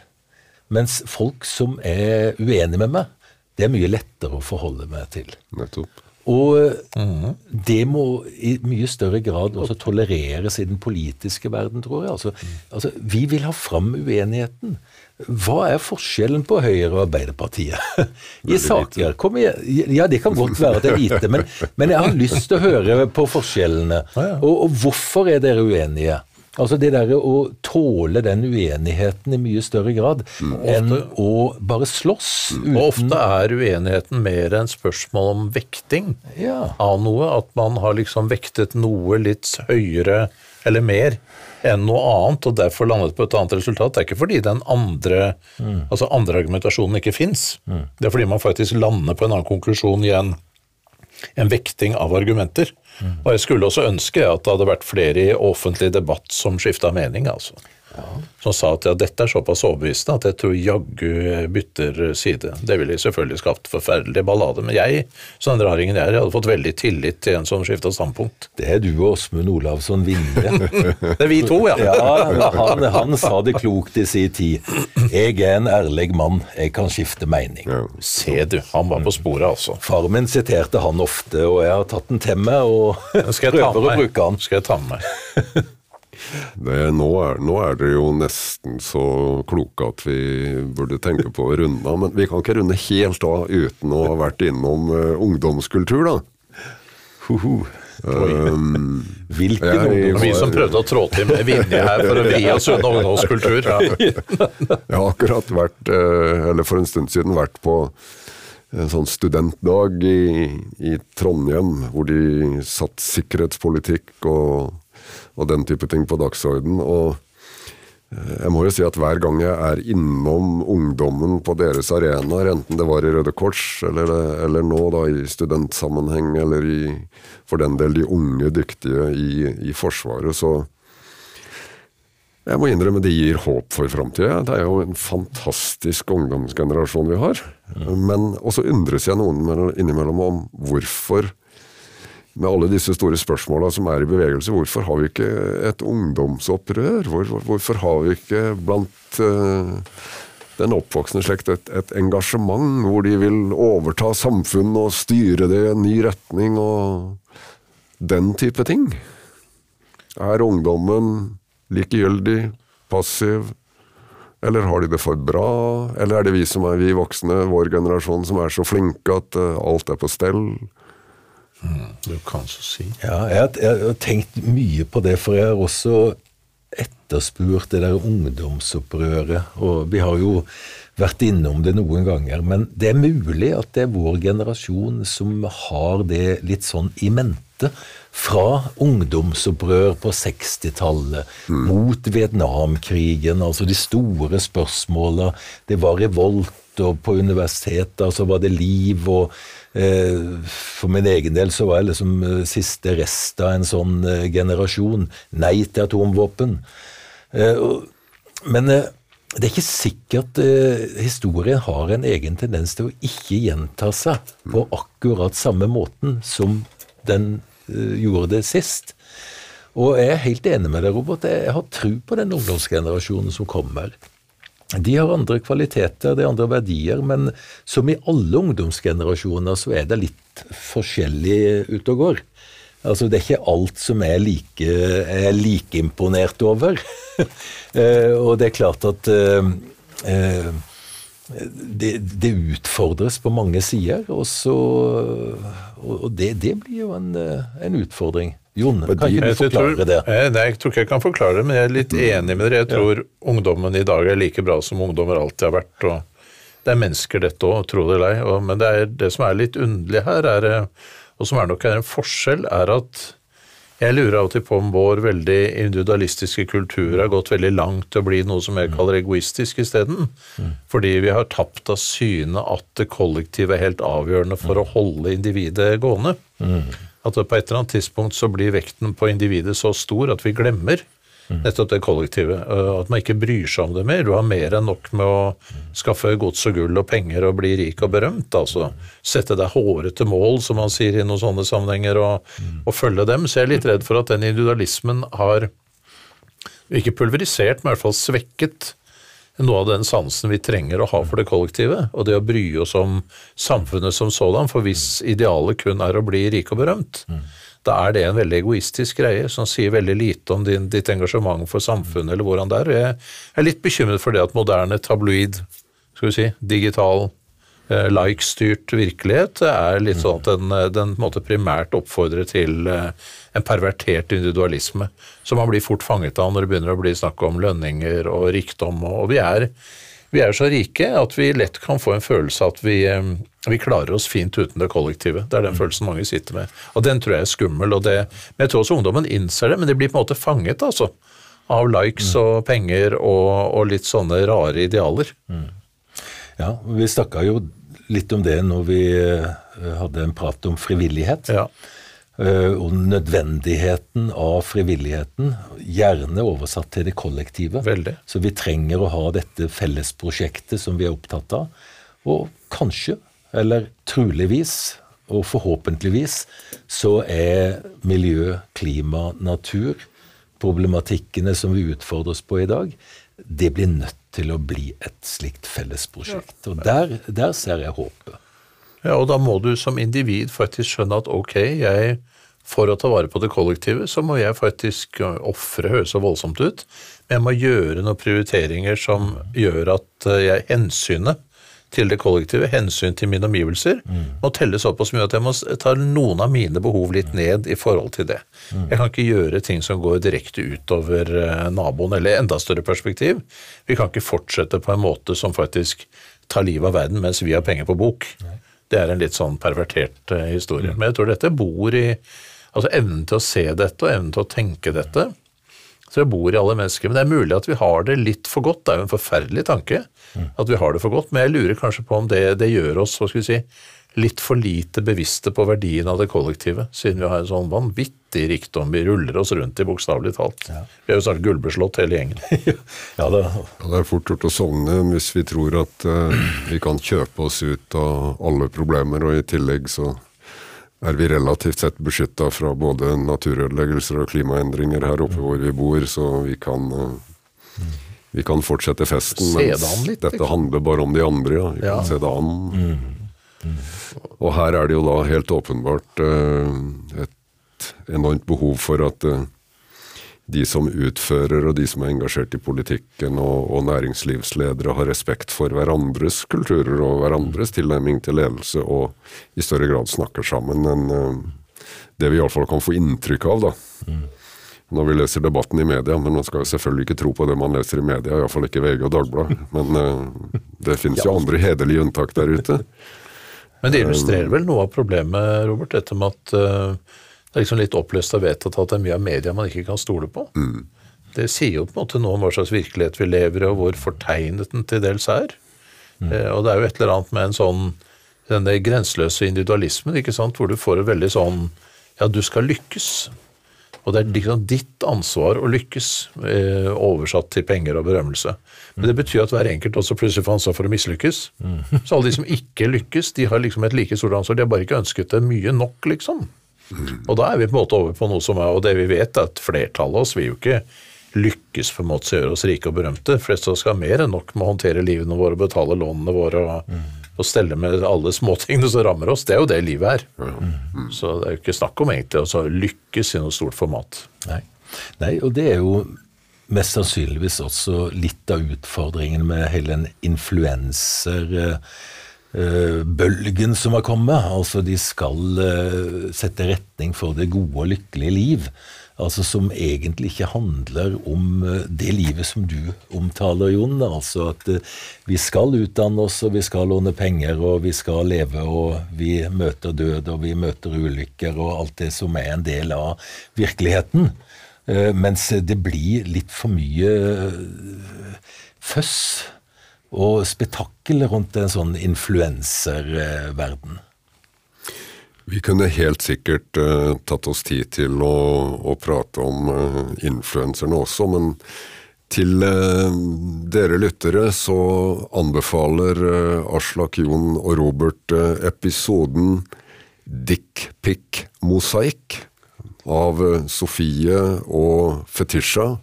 Mens folk som er uenige med meg, det er mye lettere å forholde meg til. Nettopp. Og mm. det må i mye større grad også tolereres i den politiske verden, tror jeg. Altså, mm. altså, vi vil ha fram uenigheten. Hva er forskjellen på Høyre og Arbeiderpartiet? <laughs> I saker kom igjen. Ja, det kan godt være at det er lite, men, men jeg har lyst til å høre på forskjellene. Og, og hvorfor er dere uenige? Altså det derre å tåle den uenigheten i mye større grad mm. enn å bare slåss. Mm. Og ofte er uenigheten mer enn spørsmål om vekting ja. av noe. At man har liksom vektet noe litt høyere eller mer enn noe annet, og derfor landet på et annet resultat. Det er ikke fordi den andre, mm. altså andre argumentasjonen ikke fins. Mm. Det er fordi man faktisk lander på en annen konklusjon i en, vekting av argumenter. Og jeg skulle også ønske at det hadde vært flere i offentlig debatt som skifta mening, altså. Ja. Som sa at ja, dette er såpass overbevisende at jeg tror jaggu bytter side. Det ville selvfølgelig skapt forferdelig ballade. Men jeg, som den raringen jeg er, jeg hadde fått veldig tillit til en som skifta standpunkt. Det er du og Åsmund Olavsson Vinje. <laughs> det er vi to, ja. ja han, han, sa det klokt i sin tid. Jeg er en ærlig mann, jeg kan skifte mening. Ja. Se du, han var på sporet, altså. Far min siterte han ofte, og jeg har tatt den til meg og prøver å bruke han. Skal jeg ta med meg. <laughs> Det, nå, er, nå, er, dere jo nesten så kloke at vi burde tenke på å runde av. Men vi kan ikke runde helt av uten å ha vært innom uh, ungdomskultur, da. Uh. Um, <laughs> Hvilken ungdom? Vi som prøvde å trå til med Vinje her for å vri oss unna ungdomskultur. Ja. Jeg har akkurat vært, uh, eller for en stund siden, vært på en sånn studentdag i, i Trondheim, hvor de satt sikkerhetspolitikk og og den type ting på dagsorden. Og eh, jeg må jo si at hver gang jeg er innom ungdommen på deres arenaer, enten det var i Røde Kors eller, eller nå da i studentsammenheng, eller i, for den del de unge dyktige i, i Forsvaret, så Jeg må innrømme det gir håp for framtida. Det er jo en fantastisk ungdomsgenerasjon vi har. Men også undres jeg noen innimellom om hvorfor, med alle disse store spørsmåla som er i bevegelse, hvorfor har vi ikke et ungdomsopprør? Hvor, hvorfor har vi ikke blant uh, den oppvoksende slekt et, et, engasjement hvor de vil overta samfunnet og styre det i en ny retning og den type ting? Er ungdommen likegyldig, passiv? Eller har de det for bra? Eller er det vi som er vi voksne, vår generasjon, som er så flinke at uh, alt er på stell? Mm, du kan så si. Ja, jeg, jeg, har tenkt mye på det, for jeg har også etterspurt det der ungdomsopprøret. Og vi har jo vært innom det noen ganger. Men det er mulig at det er vår generasjon som har det litt sånn i mente fra ungdomsopprør på 60-tallet mm. mot Vietnamkrigen, altså de store spørsmåla. Det var revolt, og på universitetet altså var det liv. og For min egen del så var jeg liksom eh, siste rest av en sånn eh, generasjon. Nei til atomvåpen. Eh, men eh, det er ikke sikkert eh, historien har en egen tendens til å ikke gjenta seg på akkurat samme måten som den Eh, gjorde det sist. Og jeg er helt enig med deg, Robert. Jeg har tro på den ungdomsgenerasjonen som kommer. De har andre kvaliteter, det er andre verdier, men som i alle ungdomsgenerasjoner så er det litt forskjellig ute og går. Altså, det er ikke alt som jeg like, er like imponert over. <laughs> Eh, og det er klart at uh, uh, det, det, utfordres på mange sider, og, så, og det, det, blir jo en, en utfordring. Jon, kan ikke du forklare tror, det? Nei, Jeg tror ikke jeg kan forklare det, men jeg er litt mm. enig med dere. Jeg tror ja. ungdommen i dag er like bra som ungdommer alltid har vært. og Det er mennesker dette òg, tro det eller ei. Men det, er, det som er litt underlig her, er, og som er nok er en forskjell, er at jeg lurer av og til på om vår veldig individualistiske kultur har gått veldig langt til å bli noe som jeg kaller egoistisk isteden. Mm. Fordi vi har tapt av syne at det kollektive er helt avgjørende for å holde individet gående. Mm. At på et eller annet tidspunkt så blir vekten på individet så stor at vi glemmer nettopp det kollektivet. At man ikke bryr seg om det mer. Du har mer enn nok med å skaffe gods og gull og penger og bli rik og berømt. altså. Sette deg hårete mål, som man sier i noen sånne sammenhenger, og, og følge dem. Så jeg er litt redd for at den individualismen har ikke pulverisert, men i hvert fall svekket noe av den sansen vi trenger å ha for det kollektive, og det å bry oss om samfunnet som sådan, for hvis idealet kun er å bli rik og berømt, da er det en veldig egoistisk greie som sier veldig lite om din, ditt engasjement for samfunnet eller hvordan det er. Jeg er litt bekymret for det at moderne tabloid, skal vi si, digital, like-styrt virkelighet er litt sånn at den, eh, den måte primært oppfordrer til eh, en pervertert individualisme, som man blir fort fanget av når det begynner å bli snakk om lønninger og rikdom. og vi er vi er så rike at vi lett kan få en følelse av at vi, eh, vi klarer oss fint uten det kollektive. Det er den følelsen mange sitter med. Og den tror jeg er skummel. Og det, men jeg tror også ungdommen innser det, men de blir på en måte fanget, altså. Av likes mm. og penger og, og, litt sånne rare idealer. Mm. Ja, vi snakka jo litt om det når vi eh, hadde en prat om frivillighet. Ja. Eh, og nødvendigheten av frivilligheten, gjerne oversatt til det kollektive. Veldig. Så vi trenger å ha dette fellesprosjektet som vi er opptatt av. Og kanskje, eller troligvis, og forhåpentligvis, så er miljø, klima, natur, problematikkene som vi utfordres på i dag, det blir nødt til å bli et slikt fellesprosjekt. Og der, der ser jeg håpet. Ja, og da må du som individ faktisk skjønne at ok, jeg for å ta vare på det kollektive, så må jeg faktisk ofre, høres så voldsomt ut, men jeg må gjøre noen prioriteringer som gjør at jeg hensynet til det kollektive, hensyn til mine omgivelser, mm. må telle såpass mye at jeg må ta noen av mine behov litt ned i forhold til det. Mm. Jeg kan ikke gjøre ting som går direkte utover eh, naboen, eller enda større perspektiv. Vi kan ikke fortsette på en måte som faktisk tar livet av verden mens vi har penger på bok. Nei. Det er en litt sånn pervertert uh, historie. Mm. Men jeg tror dette bor i Altså evnen til å se dette og evnen til å tenke dette. Så jeg bor i alle mennesker. Men det er mulig at vi har det litt for godt. Det er jo en forferdelig tanke at vi har det for godt, men jeg lurer kanskje på om det, det gjør oss hva skal vi si, litt for lite bevisste på verdien av det kollektive, siden vi har en sånn vanvittig rikdom. Vi ruller oss rundt i, bokstavelig talt. Vi er jo snart gullbeslått, hele gjengen. <laughs> Ja, det, Ja, det er fort gjort å sovne hvis vi tror at uh, vi kan kjøpe oss ut av alle problemer, og i tillegg så er vi relativt sett beskytta fra både naturødeleggelser og klimaendringer her oppe hvor vi bor, så vi kan eh, vi kan fortsette festen, litt, dette liksom. handler bare om de andre. Ja. Vi Ja. kan se det an. Og her er det jo da helt åpenbart eh, et enormt behov for at eh, de som utfører og de som er engasjert i politikken og, og næringslivsledere har respekt for hverandres kulturer og hverandres tilnærming til ledelse og i større grad snakker sammen enn eh, det vi iallfall kan få inntrykk av da. Når vi leser debatten i media, men man skal jo selvfølgelig ikke tro på det man leser i media, iallfall ikke VG og Dagbladet. Men uh, det finnes jo andre hederlige unntak der ute. Men det illustrerer vel noe av problemet, Robert, dette med at uh, det er liksom litt oppløst og vedtatt at det er mye av media man ikke kan stole på. Det sier jo på en måte noe om hva slags virkelighet vi lever i, og hvor fortegnet den til dels er. Eh, og det er jo et eller annet med en sånn denne grenseløse individualismen, ikke sant, hvor du får en veldig sånn Ja, du skal lykkes. Og det er liksom ditt ansvar å lykkes, eh, oversatt til penger og berømmelse. Men det betyr at hver enkelt også plutselig får ansvar for å mislykkes. Så alle de som ikke lykkes, de har liksom et like stort ansvar. De har bare ikke ønsket det mye nok, liksom. Og da er vi på en måte over på noe som er, og det vi vet er at flertallet av oss vil jo ikke lykkes for en måte å gjøre oss rike og berømte. Flest av oss skal mer enn nok med å håndtere livene våre, og betale lånene våre og, og stelle med alle småtingene som rammer oss. Det er jo det livet er. Så det er jo ikke snakk om egentlig å lykkes i noe stort format. Nei. Nei, og det er jo mest sannsynligvis også litt av utfordringen med hele den influenserbølgen som har kommet. Altså de skal eh, sette retning for det gode og lykkelige liv. Altså Som egentlig ikke handler om eh, det livet som du omtaler, Jon. Altså at eh, vi skal utdanne oss, og vi skal låne penger, og vi skal leve, og vi møter død, og vi møter ulykker, og alt det som er en del av virkeligheten. Eh, Mens det blir litt for mye føss og spetakkel rundt en sånn influenserverden. Vi kunne helt sikkert uh, tatt oss tid til å, å prate om uh, influenserne også, men til uh, dere lyttere så anbefaler Aslak, Jon og Robert episoden Dickpic-mosaikk av Sofie og Fetisha.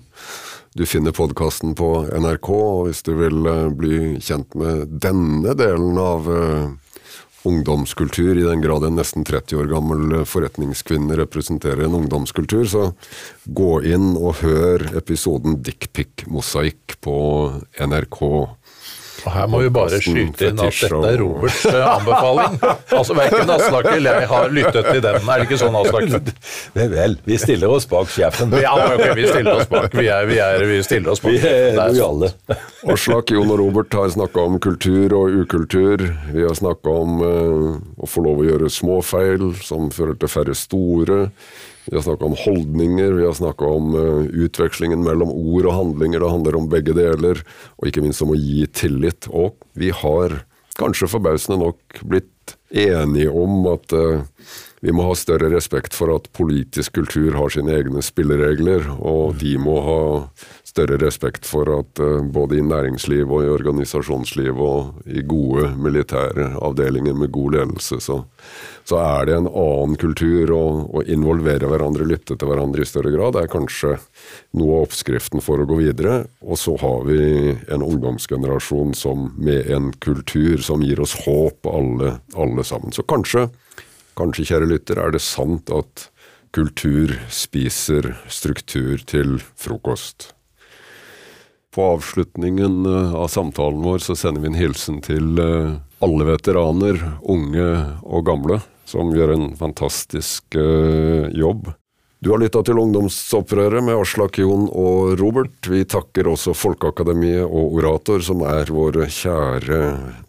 Du finner podkasten på NRK, og hvis du vil bli kjent med denne delen av ungdomskultur, i den grad en nesten 30 år gammel forretningskvinne representerer en ungdomskultur, så gå inn og hør episoden Dickpic-mosaikk på NRK. Og her må vi bare skyte inn at dette er Roberts eh, anbefaling. Altså Verken Aslak eller jeg har lyttet til den. Er det ikke sånn, Aslak? Vel, vel, vi stiller oss bak sjefen. Ja, ok, vi stiller oss bak. Vi, er, vi, er, vi stiller oss bak. Vi er er lojale. Aslak, Jon og Robert har snakka om kultur og ukultur. Vi har snakka om uh, å få lov å gjøre små feil som fører til færre store. Vi har snakka om holdninger, vi har snakka om eh, utvekslingen mellom ord og handlinger. Det handler om begge deler, og ikke minst om å gi tillit. Og vi har kanskje forbausende nok blitt enige om at eh, vi må ha større respekt for at politisk kultur har sine egne spilleregler, og de må ha større respekt for at eh, både i næringsliv og i organisasjonsliv og i gode militære avdelinger med god ledelse, så, så er det en annen kultur å, involvere hverandre, lytte til hverandre i større grad. Er kanskje noe av oppskriften for å gå videre. Og så har vi en ungdomsgenerasjon som, med en kultur som gir oss håp, alle, alle sammen. Så kanskje Kanskje, kjære lytter, er det sant at kultur spiser struktur til frokost. På avslutningen eh, av samtalen vår så sender vi en hilsen til eh, alle veteraner, unge og gamle, som gjør en fantastisk eh, jobb. Du har lytta til Ungdomsopprøret med Aslak, Jon og Robert. Vi takker også Folkeakademiet og Orator, som er våre kjære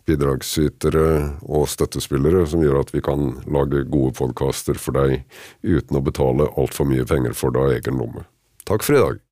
bidragsytere og støttespillere, som gjør at vi kan lage gode podkaster for deg uten å betale altfor mye penger for deg av egen lomme. Takk for i dag.